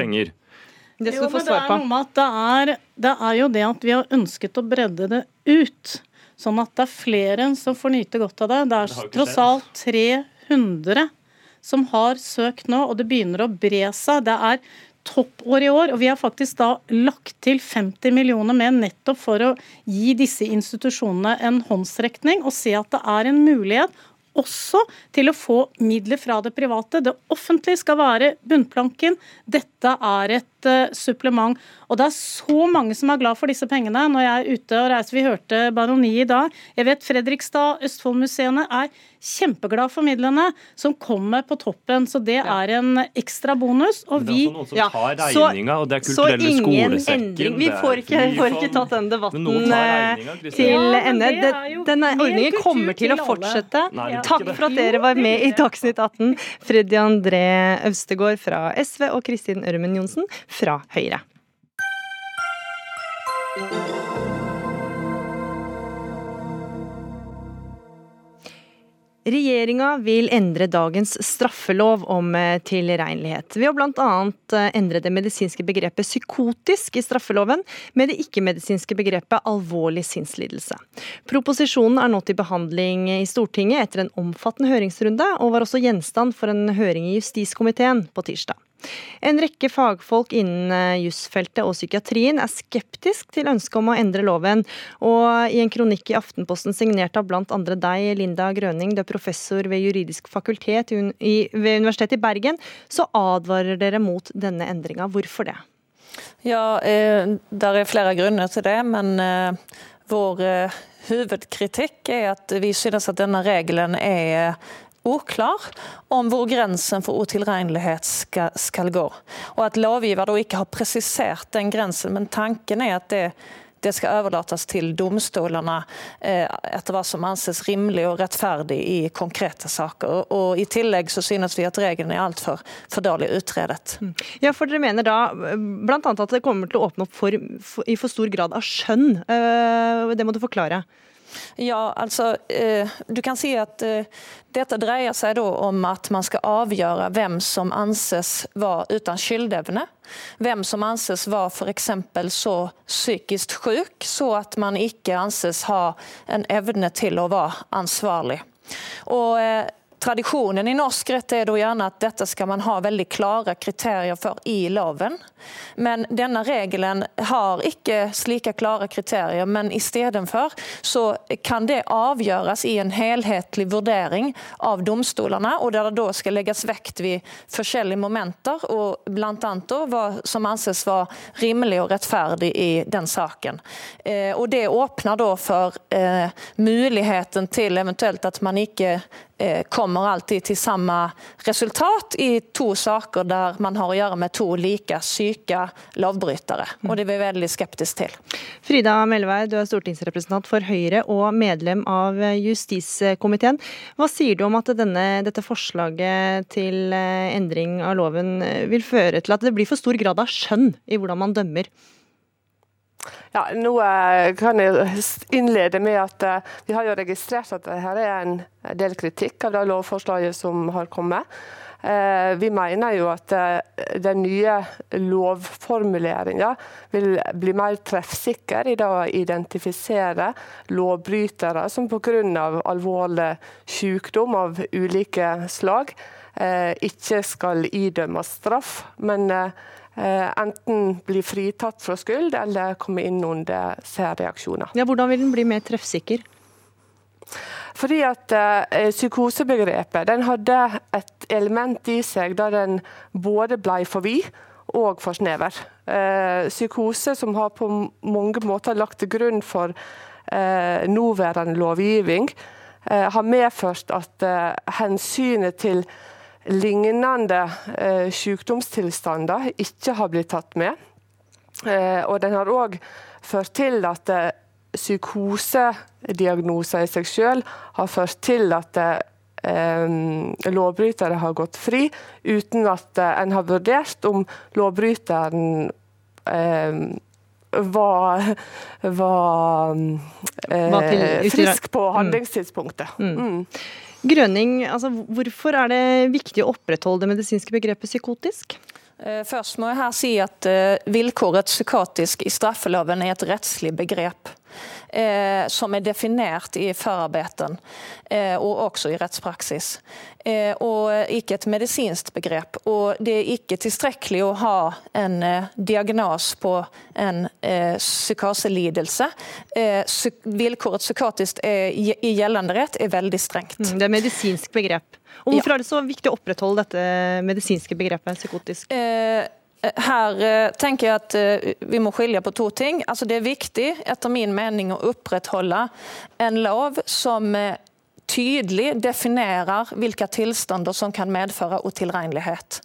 Det skal jo, du få svar på. Det er, det er jo det at vi har ønsket å bredde det ut. Sånn at det er flere som får nyte godt av det. Det er tross alt 300 som har søkt nå, og det begynner å bre seg. Det er toppår i år, og vi har faktisk da lagt til 50 millioner med nettopp for å gi disse institusjonene en håndsrekning og se at det er en mulighet også til å få midler fra det private. Det offentlige skal være bunnplanken. Dette er et uh, supplement. Og det er så mange som er glad for disse pengene. Når jeg er ute og reiser, vi hørte Baroni i dag. Jeg vet Fredrikstad, Østfoldmuseene er kjempeglad for midlene som kommer på toppen. Så det er en ekstra bonus. Og vi Det er også noen som ja, tar regninga, og det er kulturelle så skolesekken. Endring. Vi får ikke, får ikke tatt den debatten eh, til ende. Denne ordningen kommer til å fortsette. Takk for at dere var med i Dagsnytt 18. Freddy André Øvstegård fra SV og Kristin Ørmen Johnsen fra Høyre. Regjeringa vil endre dagens straffelov om eh, tilregnelighet, ved å bl.a. Eh, endre det medisinske begrepet psykotisk i straffeloven med det ikke-medisinske begrepet alvorlig sinnslidelse. Proposisjonen er nå til behandling i Stortinget etter en omfattende høringsrunde, og var også gjenstand for en høring i justiskomiteen på tirsdag. En rekke fagfolk innen eh, jusfeltet og psykiatrien er skeptisk til ønsket om å endre loven. Og i en kronikk i Aftenposten signert av andre deg, Linda Grøning, du er professor ved juridisk fakultet ved Universitetet i Bergen, så advarer dere mot denne endringa. Hvorfor det? Ja, eh, Det er flere grunner til det, men eh, vår hovedkritikk er at vi synes at denne regelen er oklar om hvor grensen for utilregnelighet skal, skal, gå. Og at lovgiver da ikke har presisert den grensen, men tanken er at det det skal overlates til domstolene eh, etter hva som anses rimelig og rettferdig i konkrete saker. Og I tillegg så synes vi at reglene er altfor for dårlig utredet. Mm. Ja, for Dere mener da bl.a. at det kommer til å åpne opp for, for, i for stor grad av skjønn. Eh, det må du forklare. Ja, altså, eh, du kan se at eh, dette dreier seg om at man skal avgjøre hvem som anses være uten skyldevne. Hvem som anses være f.eks. så psykisk syk så at man ikke anses ha en evne til å være ansvarlig. Og eh, Tradisjonen i norsk rett er gjerne at dette skal man ha veldig klare kriterier for i loven. Men denne regelen har ikke slike klare kriterier, men i stedet for så kan det avgjøres i en helhetlig vurdering av domstolene, og der det da skal legges vekt ved forskjellige momenter, og bl.a. hva som anses være rimelig og rettferdig i den saken. Eh, og Det åpner da for eh, muligheten til eventuelt at man ikke kommer alltid til samme resultat i to saker der man har å gjøre med to like syke lovbrytere. Og det er vi veldig skeptiske til. Frida Melvær, du er stortingsrepresentant for Høyre og medlem av justiskomiteen. Hva sier du om at denne, dette forslaget til eh, endring av loven eh, vil føre til at det blir for stor grad av skjønn i hvordan man dømmer? Ja, nå eh, kan jeg innlede med at eh, vi har jo registrert at det her er en del kritikk av det lovforslaget som har kommet. Eh, vi mener jo at den nye lovformuleringa vil bli mer treffsikker i det å identifisere lovbrytere som pga. alvorlig sykdom av ulike slag ikke skal idømmes straff. men enten bli fritatt fra skyld eller komme inn under særreaksjoner. Ja, hvordan vil den bli mer treffsikker? Fordi at eh, Psykosebegrepet den hadde et element i seg der den både ble for vid og for snever. Eh, psykose som har på mange måter lagt til grunn for eh, nåværende lovgivning, eh, har medført at eh, hensynet til lignende eh, sykdomstilstander ikke har blitt tatt med. Eh, og den har òg ført til at eh, psykosediagnoser i seg selv har ført til at eh, lovbrytere har gått fri, uten at eh, en har vurdert om lovbryteren eh, var, var frisk på mm. handlingstidspunktet. Mm. Mm. Grønning, altså, hvorfor er det viktig å opprettholde det medisinske begrepet psykotisk? Eh, først må jeg her si at eh, vilkåret psykotisk i straffeloven er et rettslig begrep eh, som er definert i forarbeidet eh, og også i rettspraksis. Eh, og ikke et medisinsk begrep. Og det er ikke tilstrekkelig å ha en eh, diagnos på en eh, psykoselidelse. Eh, vilkåret psykotisk i gjeldende rett er veldig strengt. Mm, det er medisinsk begrep. Og Hvorfor ja. er det så viktig å opprettholde dette medisinske begrepet psykotisk? Eh, her eh, tenker jeg at eh, vi må skilje på to ting. Altså det er viktig etter min mening å opprettholde en lov som eh, tydelig definerer hvilke tilstander som kan medføre utilregnelighet.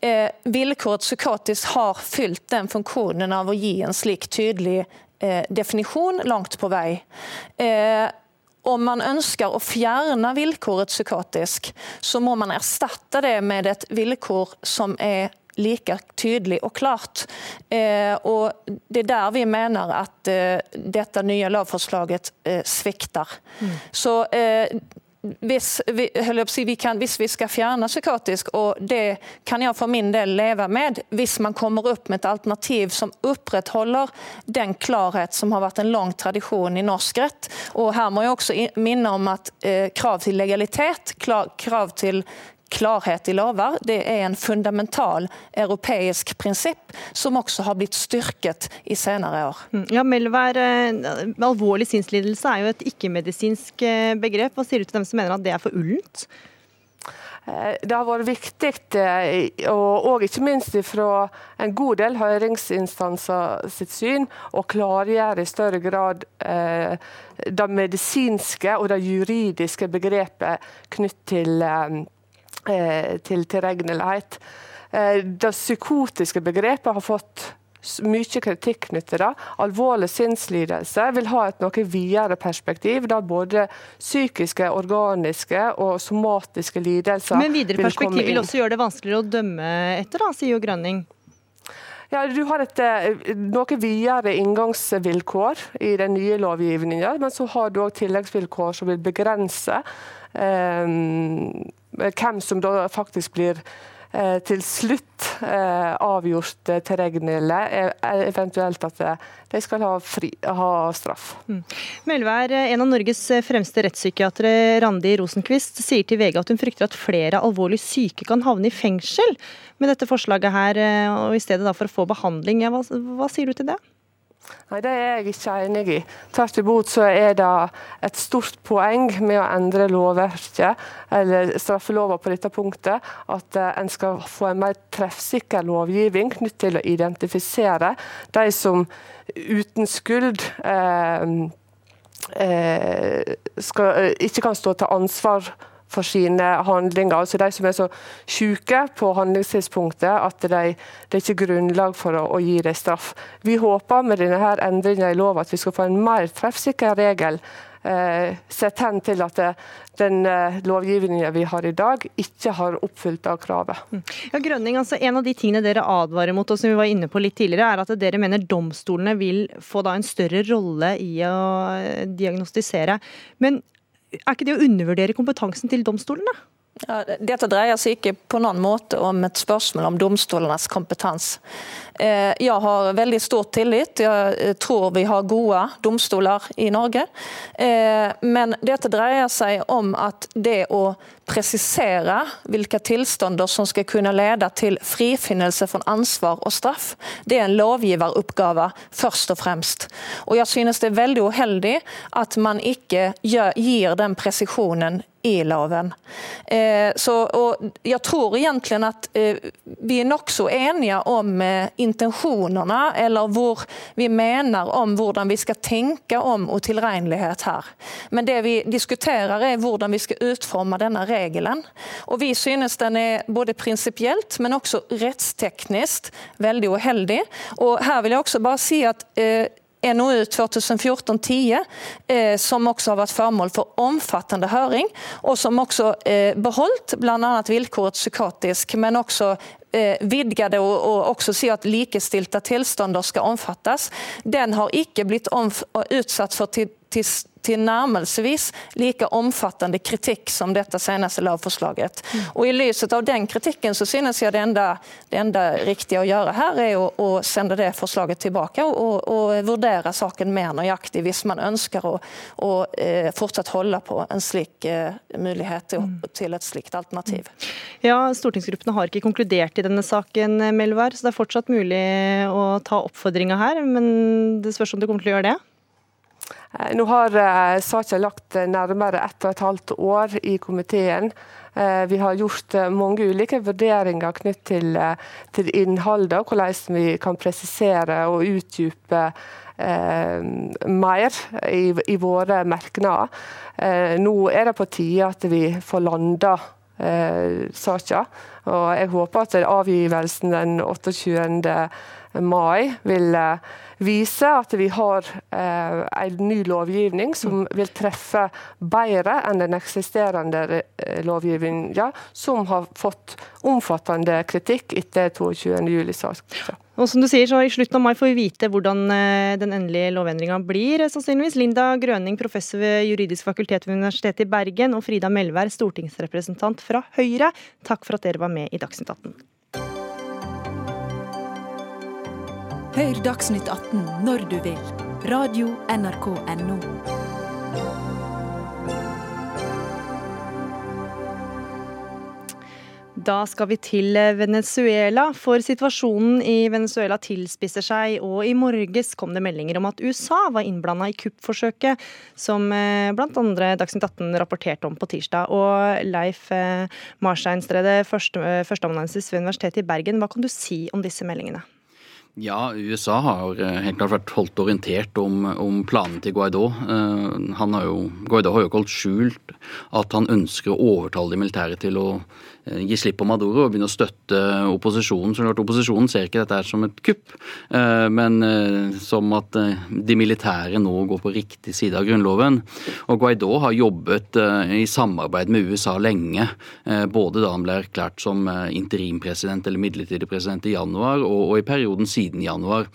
Eh, vilkåret psykotisk har fylt den funksjonen av å gi en slik tydelig eh, definisjon langt på vei. Eh, om man ønsker å fjerne vilkåret psykotisk, så må man erstatte det med et vilkår som er like tydelig og klart. Eh, og Det er der vi mener at eh, dette nye lovforslaget eh, svikter. Mm. Så hvis vi, si, vi kan, hvis vi, skal fjerne psykotisk, og det kan jeg for min del leve med, hvis man kommer opp med et alternativ som opprettholder den klarhet som har vært en lang tradisjon i norsk rett. Og her må jeg også minne om at eh, krav til legalitet, krav til klarhet i lover. Det er en fundamental europeisk prinsipp som også har blitt styrket i senere år. Mm. Ja, Melvær, alvorlig sinnslidelse er jo et ikke-medisinsk begrep. Hva sier du til dem som mener at det er for ullent? Eh, det har vært viktig, eh, og ikke minst fra en god del høringsinstanser sitt syn, å klargjøre i større grad eh, det medisinske og det juridiske begrepet knytt til, til tilregnelighet. Det psykotiske begrepet har fått mye kritikk knyttet til det. Alvorlig sinnslidelse vil ha et noe videre perspektiv, der både psykiske, organiske og somatiske lidelser vil komme inn. Men videre perspektiv vil, vil også gjøre det vanskeligere å dømme etter, da, sier jo Grønning. Ja, Du har et eh, noe videre inngangsvilkår i den nye lovgivningen, men så har du òg tilleggsvilkår som vil begrense eh, hvem som da faktisk blir Eh, til slutt eh, avgjort til terrengnille, eventuelt at de skal ha, fri, ha straff. Mm. Melvær, en av Norges fremste rettspsykiatere, Randi Rosenquist, sier til VG at hun frykter at flere alvorlig syke kan havne i fengsel med dette forslaget her, og i stedet for å få behandling. Hva, hva sier du til det? Nei, Det er jeg ikke enig i. Tvert imot så er det et stort poeng med å endre lovverket, eller straffelova på dette punktet, at eh, en skal få en mer treffsikker lovgivning knytt til å identifisere de som uten skyld eh, eh, skal, ikke kan stå til ansvar for sine handlinger. Altså De som er så syke på handlingstidspunktet at de, det er ikke grunnlag for å, å, gi dem straff. Vi håper med denne endringen i lov at vi skal få en mer treffsikker regel. Eh, sett hen til at det, den eh, lovgivningen vi har i dag, ikke har oppfylt av kravet. Mm. Ja, Grønning, altså En av de tingene dere advarer mot, og som vi var inne på litt tidligere, er at dere mener domstolene vil få da en større rolle i å diagnostisere. Men er ikke det å undervurdere kompetansen til domstolene? Ja, dette dreier seg ikke på noen måte om et spørsmål om domstolenes kompetanse. Eh, jeg har veldig stor tillit. Jeg tror vi har gode domstoler i Norge. Eh, men dette dreier seg om at det å presisere hvilke tilstander som skal kunne lede til frifinnelse fra ansvar og straff, det er en lovgiveroppgave først og fremst. Og jeg synes det er veldig uheldig at man ikke gir den presisjonen i loven. Eh, så, og jeg tror egentlig at eh, vi er nokså enige om eh, intensjonene, eller hvor vi mener om hvordan vi skal tenke om utilregnelighet her. Men det vi diskuterer er hvordan vi skal utforme denne regelen. Og vi synes den er både prinsipielt, men også rettsteknisk veldig uheldig. Og her vil jeg også bare si at eh, NOU 2014-10, eh, som også har vært formål for omfattende høring, og som også eh, beholdt bl.a. vilkåret psykotisk, men også eh, vidgade og, og også si at likestilte tilstander skal omfattes. Den har ikke blitt utsatt for til, til tilnærmelsesvis like omfattende kritikk som dette seneste lovforslaget. Mm. Og I lyset av den kritikken så synes jeg det enda, det enda riktige å gjøre her er å, å sende det forslaget tilbake og, og, vurdere saken mer nøyaktig hvis man ønsker å, å eh, fortsatt holde på en slik eh, mulighet til, mm. til, et slikt alternativ. Mm. Ja, Stortingsgruppene har ikke konkludert i denne saken, Melvær, så det er fortsatt mulig å ta oppfordringa her. Men det spørs om du kommer til å gjøre det? Eh, nå har eh, saken lagt nærmere ett og et halvt år i komiteen. Eh, vi har gjort mange ulike vurderinger knytt til, til innholdet, og hvordan vi kan presisere og utdype eh, mer i, i, våre merknader. Eh, nå er det på tide at vi får landa eh, saka. Og jeg håper at avgivelsen den 28. mai vil eh, vise at vi har eh, en ny lovgivning som vil treffe bedre enn den eksisterende eh, lovgivningen, som har fått omfattende kritikk etter 22.07-saken. Og som du sier, så I slutten av mai får vi vite hvordan eh, den endelige lovendringa blir. Eh, sannsynligvis. Linda Grøning, professor ved juridisk fakultet ved Universitetet i Bergen, og Frida Melvær, stortingsrepresentant fra Høyre, takk for at dere var med i Dagsnytt 18. Hør Dagsnytt 18 når du vil. Radio NRK Radio.nrk.no. Da skal vi til Venezuela, for situasjonen i Venezuela tilspisser seg. Og i morges kom det meldinger om at USA var innblanda i kuppforsøket, som eh, bl.a. Dagsnytt 18 rapporterte om på tirsdag. Og Leif eh, Marsteinstredet, eh, førsteamanuensis ved Universitetet i Bergen, hva kan du si om disse meldingene? Ja, USA har helt klart vært holdt orientert om, om planene til Guaidó. Han har jo, Guaidó har jo ikke holdt skjult at han ønsker å overtale de militære til å Eh, gi slipp på Maduro og begynne å støtte opposisjonen. Så klart Opposisjonen ser ikke dette her som et kupp, eh, men eh, som at de militære nå går på riktig side av grunnloven. Og Guaidó har jobbet i samarbeid med USA lenge, både da han ble erklært som interimpresident eller midlertidig president i januar, og i perioden siden januar.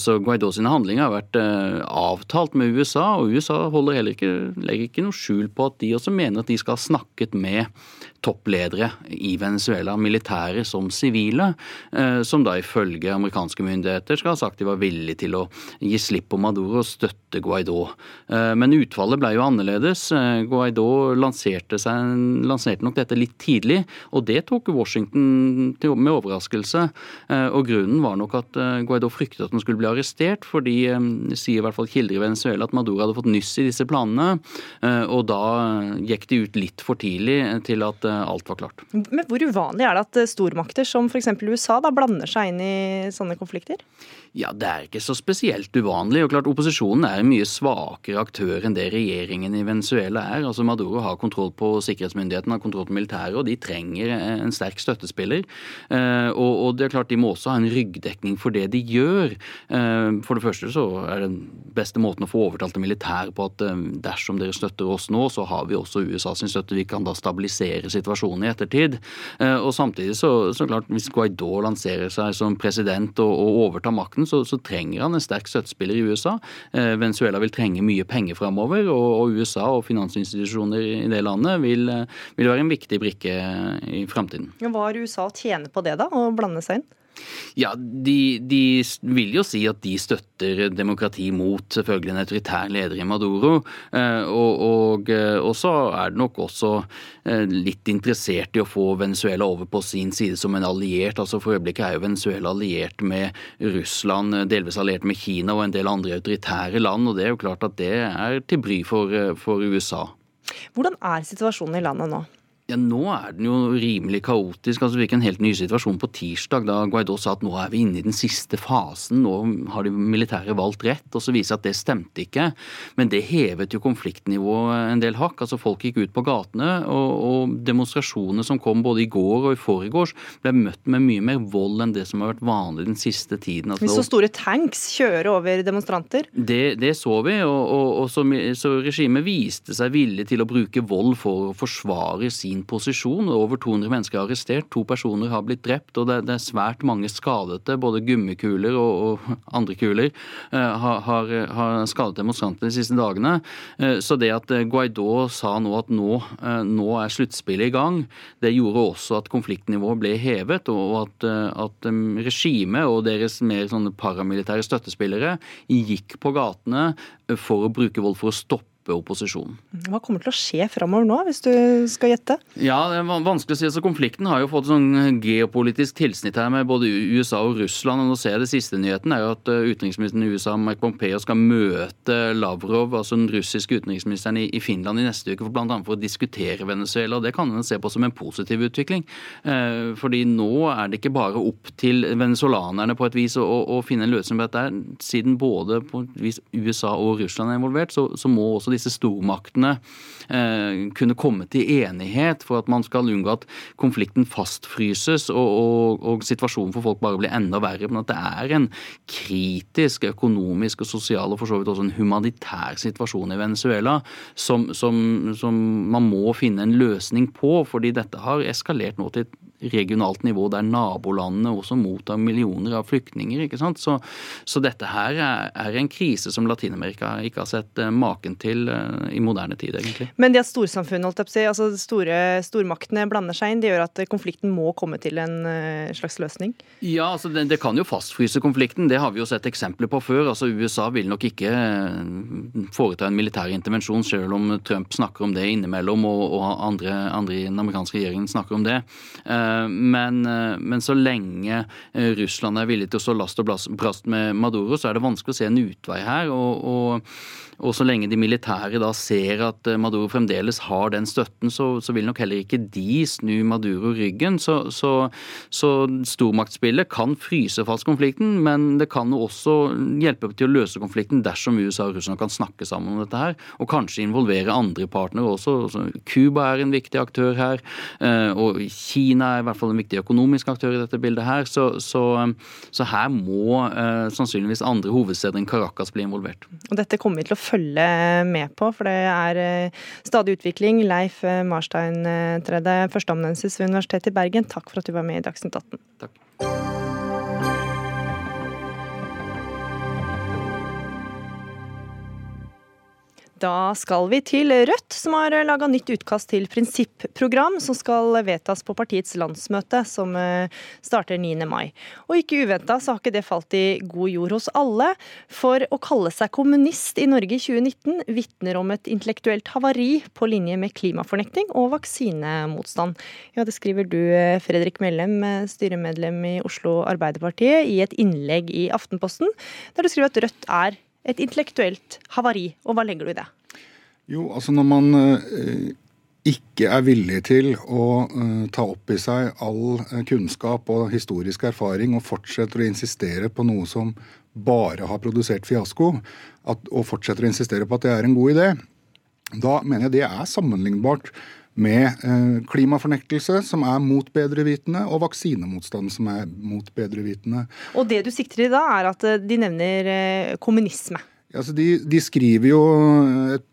Så Guaidó sine handlinger har vært avtalt med USA, og USA heller ikke, legger ikke noe skjul på at de også mener at de skal ha snakket med toppledere i Venezuela, militære som sivile, eh, som da ifølge amerikanske myndigheter skal ha sagt de var villige til å gi slipp på Maduro og støtte Guaidó. Eh, men utfallet ble jo annerledes. Eh, Guaidó lanserte, seg, lanserte nok dette litt tidlig, og det tok Washington med overraskelse. Og grunnen var nok at Guaidó fryktet at han skulle bli arrestert, fordi sier i hvert fall kilder i Venezuela at Maduro hadde fått nyss i disse planene, og da gikk de ut litt for tidlig til at alt var klart. Men Hvor uvanlig er det at stormakter som f.eks. USA da blander seg inn i sånne konflikter? Ja, Det er ikke så spesielt uvanlig. og klart Opposisjonen er en mye svakere aktør enn det regjeringen i Venezuela er. Altså Maduro har kontroll på sikkerhetsmyndighetene, har kontroll på militæret, og de trenger en sterk støttespiller. Eh, og det er klart De må også ha en ryggdekning for det de gjør. Eh, for det første så er den beste måten å få overtalt det militære på at eh, dersom dere støtter oss nå, så har vi også USA sin støtte. Vi kan da stabilisere situasjonen i ettertid. Og samtidig så, så klart, hvis Guaidó lanserer seg som president og, og overtar makten, så, så, trenger han en sterk støttespiller i USA. Eh, Venezuela vil trenge mye penger framover, og, og, USA og finansinstitusjoner i det landet vil, eh, vil være en viktig brikke i framtiden. Hva har USA å tjene på det, da, å blande seg inn? Ja, de, de, vil jo si at de støtter demokrati mot selvfølgelig en autoritær leder i Maduro. Eh, og, og, eh, og, så er det nok også eh, litt interessert i å få Venezuela over på sin side som en alliert. altså For øyeblikket er jo Venezuela alliert med Russland, delvis alliert med Kina og en del andre autoritære land. Og det er jo klart at det er til bry for, for USA. Hvordan er situasjonen i landet nå? Ja, Nå er den jo rimelig kaotisk. altså Vi fikk en helt ny situasjon på tirsdag da Guaidó sa at nå er vi inne i den siste fasen, nå har de militære valgt rett. og Så viser at det stemte ikke. Men det hevet jo konfliktnivået en del hakk. altså Folk gikk ut på gatene, og, og demonstrasjonene som kom både i går og i forgårs, ble møtt med mye mer vold enn det som har vært vanlig den siste tiden. Altså, så store tanks kjører over demonstranter? Det, det så vi, og, og, og så, så regimet viste seg villig til å bruke vold for å forsvare sin sin posisjon. Over 200 mennesker er arrestert, to personer har blitt drept, og det, det er svært mange skadete. Både gummikuler og, og andre kuler uh, har, har, skadet demonstrantene de siste dagene. Uh, så det at eh, Guaidó sa nå at nå, uh, nå er sluttspillet i gang, det gjorde også at konfliktnivået ble hevet, og at, at um, regimet og deres mer paramilitære støttespillere gikk på gatene for å bruke vold for å stoppe stoppe opposisjonen. Hva kommer til å skje framover nå, hvis du skal gjette? Ja, det er vanskelig å si. Altså, konflikten har jo fått sånn geopolitisk tilsnitt her med både USA og Russland. og nå ser jeg Det siste nyheten er jo at uh, utenriksministeren i USA, Mike Pompeo, skal møte Lavrov, altså den russiske utenriksministeren, i, Finland i neste uke, for bl.a. for å diskutere Venezuela. og Det kan en se på som en positiv utvikling. Uh, fordi nå er det ikke bare opp til venezolanerne på et vis å, å finne en løsning på dette. Siden både på et vis USA og Russland er involvert, så, så må også disse stormaktene eh, kunne komme til enighet for at man skal unngå at konflikten fastfryses og, og, og, situasjonen for folk bare blir enda verre. Men at det er en kritisk økonomisk og sosial og for så vidt også en humanitær situasjon i Venezuela som, som, som man må finne en løsning på, fordi dette har eskalert nå til et regionalt nivå der nabolandene også mottar millioner av flyktninger. ikke sant? Så, så dette her er, er, en krise som Latin-Amerika ikke har sett uh, maken til uh, i moderne tid, egentlig. Men det at storsamfunnet, holdt jeg på å si, altså store, stormaktene blander seg inn, det gjør at konflikten må komme til en slags løsning? Ja, altså det, det, kan jo fastfryse konflikten. Det har vi jo sett eksempler på før. Altså USA vil nok ikke foreta en militær intervensjon, selv om Trump snakker om det innimellom, og, og andre, andre, i den amerikanske regjeringen snakker om det. Eh, men, eh, men, så lenge eh, Russland er villig til å stå last og brast med Maduro, så er det vanskelig å se en utvei her. og, og og så lenge de militære da ser at eh, Maduro fremdeles har den støtten, så, så vil nok heller ikke de snu Maduro ryggen. Så, så, så stormaktsspillet kan fryse fast konflikten, men det kan jo også hjelpe til å løse konflikten dersom USA og Russland kan snakke sammen om dette her, og kanskje involvere andre partnere også. Cuba er en viktig aktør her, eh, og Kina er i hvert fall en viktig økonomisk aktør i dette bildet her. Så, så her må eh, sannsynligvis andre hovedsteder enn Caracas bli involvert. Og dette kommer vi til å følge med på, for det er eh, stadig utvikling. Leif eh, Marstein Tredje, førsteamanuensis ved Universitetet i Bergen, takk for at du var med i Dagsnytt 18. Takk. Da skal vi til Rødt, som har laga nytt utkast til prinsipprogram som skal vedtas på partiets landsmøte, som eh, starter 9. mai. Og ikke uventa så har ikke det falt i god jord hos alle. For å kalle seg kommunist i Norge i 2019 vitner om et intellektuelt havari på linje med klimafornekting og vaksinemotstand. Ja, det skriver du, eh, Fredrik Mellem, eh, styremedlem i Oslo Arbeiderpartiet, i et innlegg i Aftenposten, der du skriver at Rødt er et intellektuelt havari, og hva legger du i det? Jo, altså når man eh, ikke er villig til å uh, ta opp i seg all uh, kunnskap og historisk erfaring, og fortsetter å insistere på noe som bare har produsert fiasko, at, og fortsetter å insistere på at det er en god idé, da mener jeg det er sammenlignbart med uh, klimafornektelse, som er mot bedrevitende, og vaksinemotstand, som er mot bedrevitende. Og det du sikter i da, er at de nevner kommunisme? Altså de, de, skriver jo et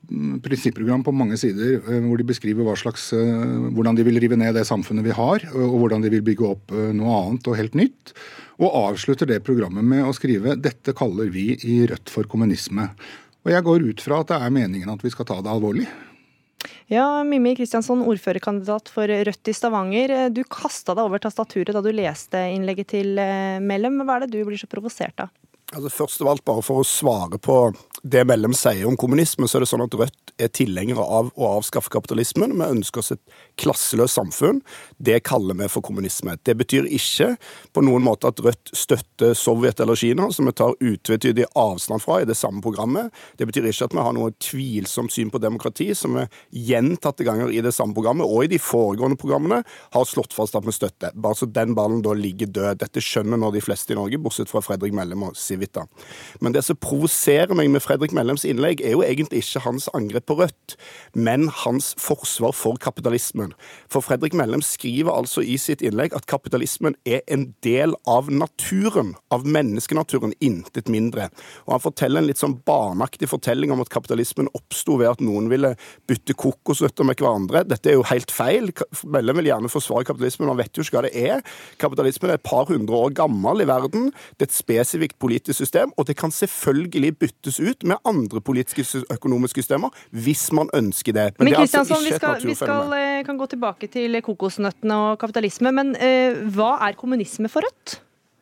prinsipprogram på mange sider eh, hvor de beskriver slags, eh, hvordan de vil rive ned det samfunnet vi har, og hvordan de vil bygge opp eh, noe annet og helt nytt. Og avslutter det programmet med å skrive dette kaller vi i Rødt for kommunisme. Og jeg går ut fra at det er meningen at vi skal ta det alvorlig. Ja, Mimmi Kristiansson, ordførerkandidat for Rødt i Stavanger. Du kasta deg over tastaturet da du leste innlegget til Mellem. Hva er det du blir så provosert av? Altså Først av alt, bare for å svare på det Mellem sier om kommunisme, så er det sånn at Rødt er tilhengere av å avskaffe kapitalismen. Vi ønsker oss et klasseløst samfunn. Det kaller vi for kommunisme. Det betyr ikke på noen måte at Rødt støtter Sovjet eller Kina, som vi tar utvetydig avstand fra i det samme programmet. Det betyr ikke at vi har noe tvilsomt syn på demokrati, som vi gjentatte ganger i det samme programmet og i de foregående programmene har slått fast at vi støtter. Bare så den ballen da ligger død. Dette skjønner nå de fleste i Norge, bortsett fra Fredrik Mellem og Civita. Men det som provoserer meg med Fredrik Mellems innlegg er jo egentlig ikke hans angrep på Rødt, men hans forsvar for kapitalismen. For Fredrik Mellem skriver altså i sitt innlegg at kapitalismen er en del av naturen, av menneskenaturen, intet mindre. Og han forteller en litt sånn barnaktig fortelling om at kapitalismen oppsto ved at noen ville bytte kokosnøtter med hverandre. Dette er jo helt feil. Mellem vil gjerne forsvare kapitalismen, men han vet jo ikke hva det er. Kapitalismen er et par hundre år gammel i verden. Det er et spesifikt politisk system, og det kan selvfølgelig byttes ut med andre politiske økonomiske systemer, hvis man ønsker det. Men, men det er altså ikke et naturfenomen. Vi skal, eh, kan gå tilbake til kokosnøttene og kapitalisme, men uh, hva er kommunisme for Rødt?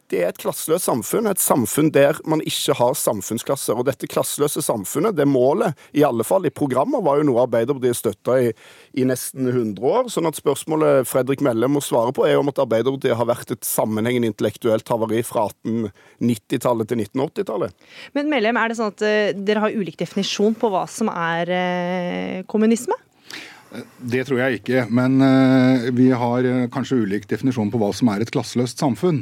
Det er et klasseløst samfunn. Et samfunn der man ikke har samfunnsklasser. Og dette klasseløse samfunnet, det målet, i alle fall i programmet, var jo noe Arbeiderpartiet støtta i, i, nesten 100 år. sånn at spørsmålet Fredrik Mellem må svare på, er om at Arbeiderpartiet har vært et sammenhengende intellektuelt havari fra 1890-tallet til 1980-tallet. Men Mellem, er det sånn at uh, dere har ulik definisjon på hva som er uh, kommunisme? Det tror jeg ikke, men uh, vi har kanskje ulik definisjon på hva som er et klasseløst samfunn.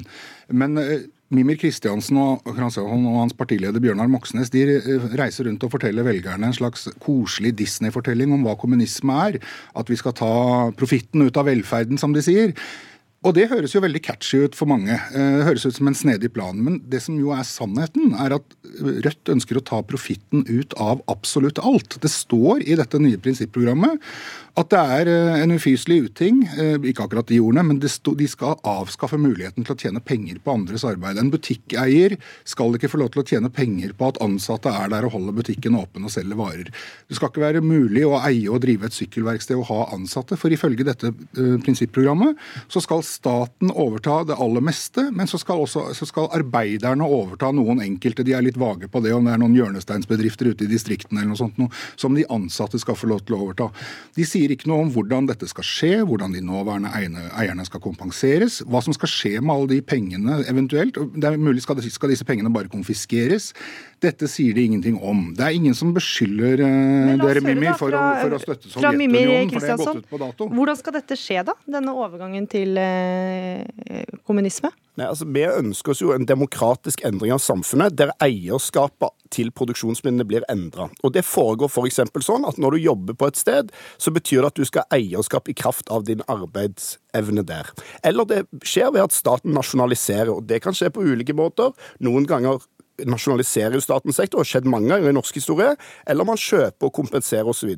Men uh, Mimir Kristiansen og, og, hans partileder Bjørnar Moxnes de eh, reiser rundt og forteller velgerne en slags koselig Disney-fortelling om hva kommunisme er. At vi skal ta profitten ut av velferden, som de sier. Og det høres jo veldig catchy ut for mange. Det høres ut som en snedig plan. Men det som jo er sannheten, er at Rødt ønsker å ta profitten ut av absolutt alt. Det står i dette nye prinsipprogrammet at det er eh, en ufyselig uting, eh, ikke akkurat de ordene, men de skal avskaffe muligheten til å tjene penger på andres arbeid. En butikkeier skal ikke få lov til å tjene penger på at ansatte er der og holder butikken åpen og selger varer. Det skal ikke være mulig å eie og drive et sykkelverksted og ha ansatte, for ifølge dette prinsipprogrammet så skal staten overta det aller meste, men så skal, også, så skal arbeiderne overta noen enkelte. De er litt vage på det, om det er noen hjørnesteinsbedrifter ute i distriktene eller noe sånt, noe, som de ansatte skal få lov til å overta. De sier ikke noe om hvordan dette skal skje, hvordan de nåværende eierne skal kompenseres, hva som skal skje med alle de pengene eventuelt. Det er mulig skal disse pengene bare konfiskeres. Dette sier de ingenting om. Det er ingen som beskylder uh, dere, Mimmi, for, for, å støtte Sovjetunionen, for det har gått ut på dato. Hvordan skal dette skje, da? Denne overgangen til uh, kommunisme? Nei, altså, Vi ønsker oss jo en demokratisk endring av samfunnet, der eierskapet til produksjonsmidlene blir endra. Det foregår f.eks. sånn at når du jobber på et sted, så betyr det at du skal ha eierskap i kraft av din arbeidsevne der. Eller det skjer ved at staten nasjonaliserer, og det kan skje på ulike måter. Noen ganger nasjonaliserer statens sektor, har skjedd mange ganger i norsk historie, eller man kjøper og kompenserer osv.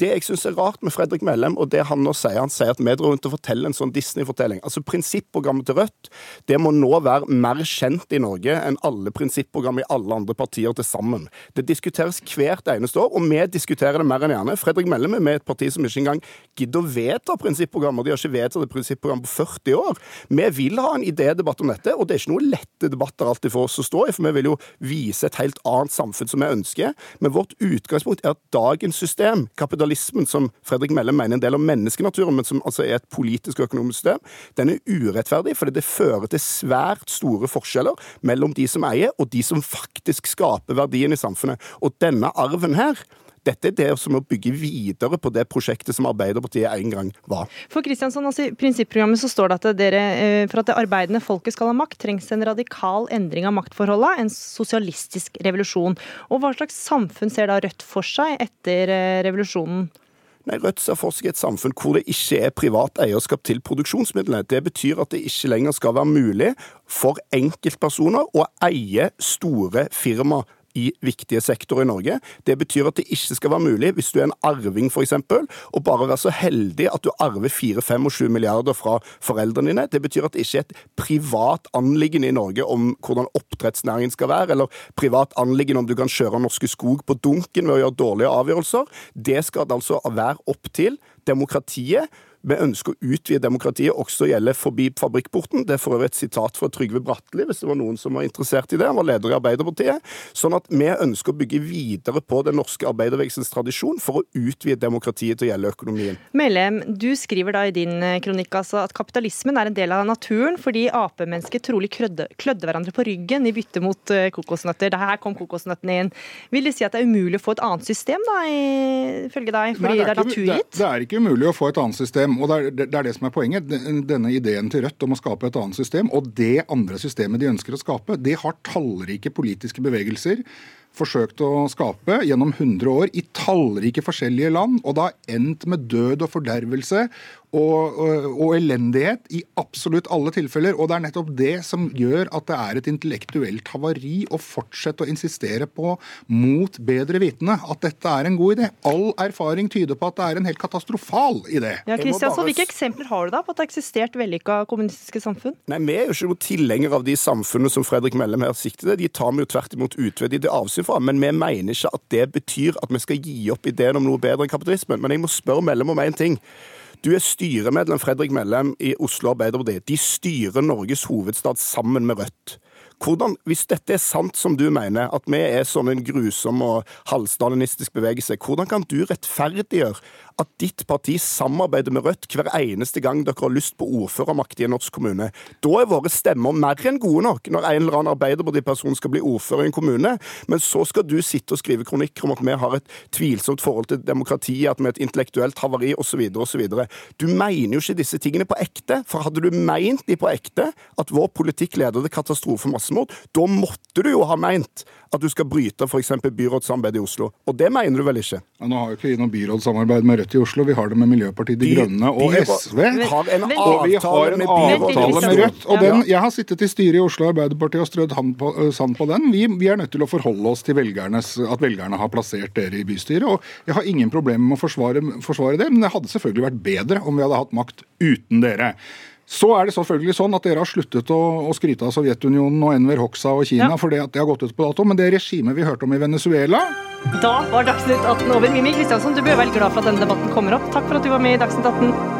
Det jeg syns er rart med Fredrik Mellem, og det han nå sier, han sier at vi drar rundt og forteller en sånn Disney-fortelling. Altså Prinsipprogrammet til Rødt det må nå være mer kjent i Norge enn alle prinsipprogram i alle andre partier til sammen. Det diskuteres hvert eneste år, og vi diskuterer det mer enn gjerne. Fredrik Mellem er med et parti som ikke engang gidder å vedta prinsipprogrammer. De har ikke vedtatt et prinsipprogram på 40 år. Vi vil ha en idédebatt om dette, og det er ikke noen lette debatter alltid for oss å stå i, for vi vil jo vise et helt annet samfunn som vi ønsker. Men vårt utgangspunkt er at dagens system, kapitalismen, som Fredrik Melle mener er en del av menneskenaturen, men som altså er et politisk og økonomisk system, den er urettferdig fordi det fører til svært store forskjeller mellom de som eier, og de som faktisk skaper verdien i samfunnet. Og denne arven her dette er det som å bygge videre på det prosjektet som Arbeiderpartiet en gang var. For Kristiansson, altså I prinsipprogrammet så står det at dere, eh, for at det arbeidende folket skal ha makt, trengs en radikal endring av maktforholdet, en sosialistisk revolusjon. Og Hva slags samfunn ser da Rødt for seg etter eh, revolusjonen? Nei, Rødt ser for seg et samfunn hvor det ikke er privat eierskap til produksjonsmidlene. Det betyr at det ikke lenger skal være mulig for enkeltpersoner å eie store firmaer i viktige sektorer i Norge. Det betyr at det ikke skal være mulig, hvis du er en arving f.eks., å bare være så heldig at du arver 4, 5 og 7 milliarder fra foreldrene dine. Det betyr at det ikke er et privat anliggende i Norge om hvordan oppdrettsnæringen skal være, eller privat anliggende om du kan kjøre Norske Skog på dunken ved å gjøre dårlige avgjørelser. Det skal det altså være opp til demokratiet vi ønsker å utvide demokratiet også å gjelde forbi fabrikkporten. Det er for øvrig et sitat fra Trygve Bratteli, hvis det var noen som var interessert i det. Han var leder i Arbeiderpartiet. Sånn at vi ønsker å bygge videre på den norske arbeiderbevegelsens tradisjon for å utvide demokratiet til å gjelde økonomien. Melem, du skriver da i din eh, kronikk altså at kapitalismen er en del av naturen fordi apemennesker trolig klødde, klødde hverandre på ryggen i bytte mot kokosnøtter. Det Her kom kokosnøttene inn. Vil det si at det er umulig å få et annet system, da, ifølge deg, fordi Nei, det, er det er naturgitt? Det, det er ikke umulig å få et annet system og det er, det er, det som er poenget. Denne ideen til Rødt om å skape et annet system, og det andre systemet de ønsker å skape, det har tallrike politiske bevegelser forsøkt å skape gjennom 100 år i tallrike forskjellige land, og det har endt med død og fordervelse og, og, og, elendighet i absolutt alle tilfeller. Og det er nettopp det som gjør at det er et intellektuelt havari å fortsette å insistere på, mot bedre vitende, at dette er en god idé. All erfaring tyder på at det er en helt katastrofal idé. Ja, Kristiansson, Hvilke eksempler har du da på at det har eksistert vellykka kommunistiske samfunn? Nei, Vi er jo ikke noen tilhengere av de samfunnene som Fredrik Mellem her sikter til. De tar vi jo tvert imot utvidet avsyn fra. Men vi mener ikke at det betyr at vi skal gi opp ideen om noe bedre enn kapitalismen. Men jeg må spørre Mellem om én ting. Du er styremedlem Fredrik Mellem i Oslo Arbeiderparti. De styrer Norges hovedstad sammen med Rødt. Hvordan, Hvis dette er sant som du mener, at vi er sånn en grusom og halvstalinistisk bevegelse, hvordan kan du rettferdiggjøre at ditt parti samarbeider med Rødt hver eneste gang dere har lyst på ordførermakt i en norsk kommune. Da er våre stemmer mer enn gode nok når en eller annen Arbeiderparti-person skal bli ordfører i en kommune, men så skal du sitte og skrive kronikker om at vi har et tvilsomt forhold til demokratiet, at vi er et intellektuelt havari osv. osv. Du mener jo ikke disse tingene på ekte, for hadde du meint de på ekte, at vår politikk leder til katastrofe og massemord, da måtte du jo ha meint at du skal bryte f.eks. byrådssamarbeid i Oslo. Og det mener du vel ikke? Ja, nå har jo ikke vi noe byrådssamarbeid med Rødt Rødt i Oslo, vi har det med Miljøpartiet De Grønne og SV. har en og vi har en byrådet avtale med Rødt. Og den, jeg har sittet i styret i Oslo Arbeiderparti og strødd hand på, sand på den. Vi, vi er nødt til å forholde oss til velgernes, at velgerne har plassert dere i bystyret. Og jeg har ingen problemer med å forsvare, forsvare det, men det hadde selvfølgelig vært bedre om vi hadde hatt makt uten dere. Så er det selvfølgelig sånn at dere har sluttet å, å skryte av Sovjetunionen og Enver Hoxha og Kina Ja. fordi at det har gått ut på dato, men det regimet vi hørte om i Venezuela Da var Dagsnytt 18 over. Mimmi Kristiansson, du bør være glad for at denne debatten kommer opp. Takk for at du var med i Dagsnytt 18.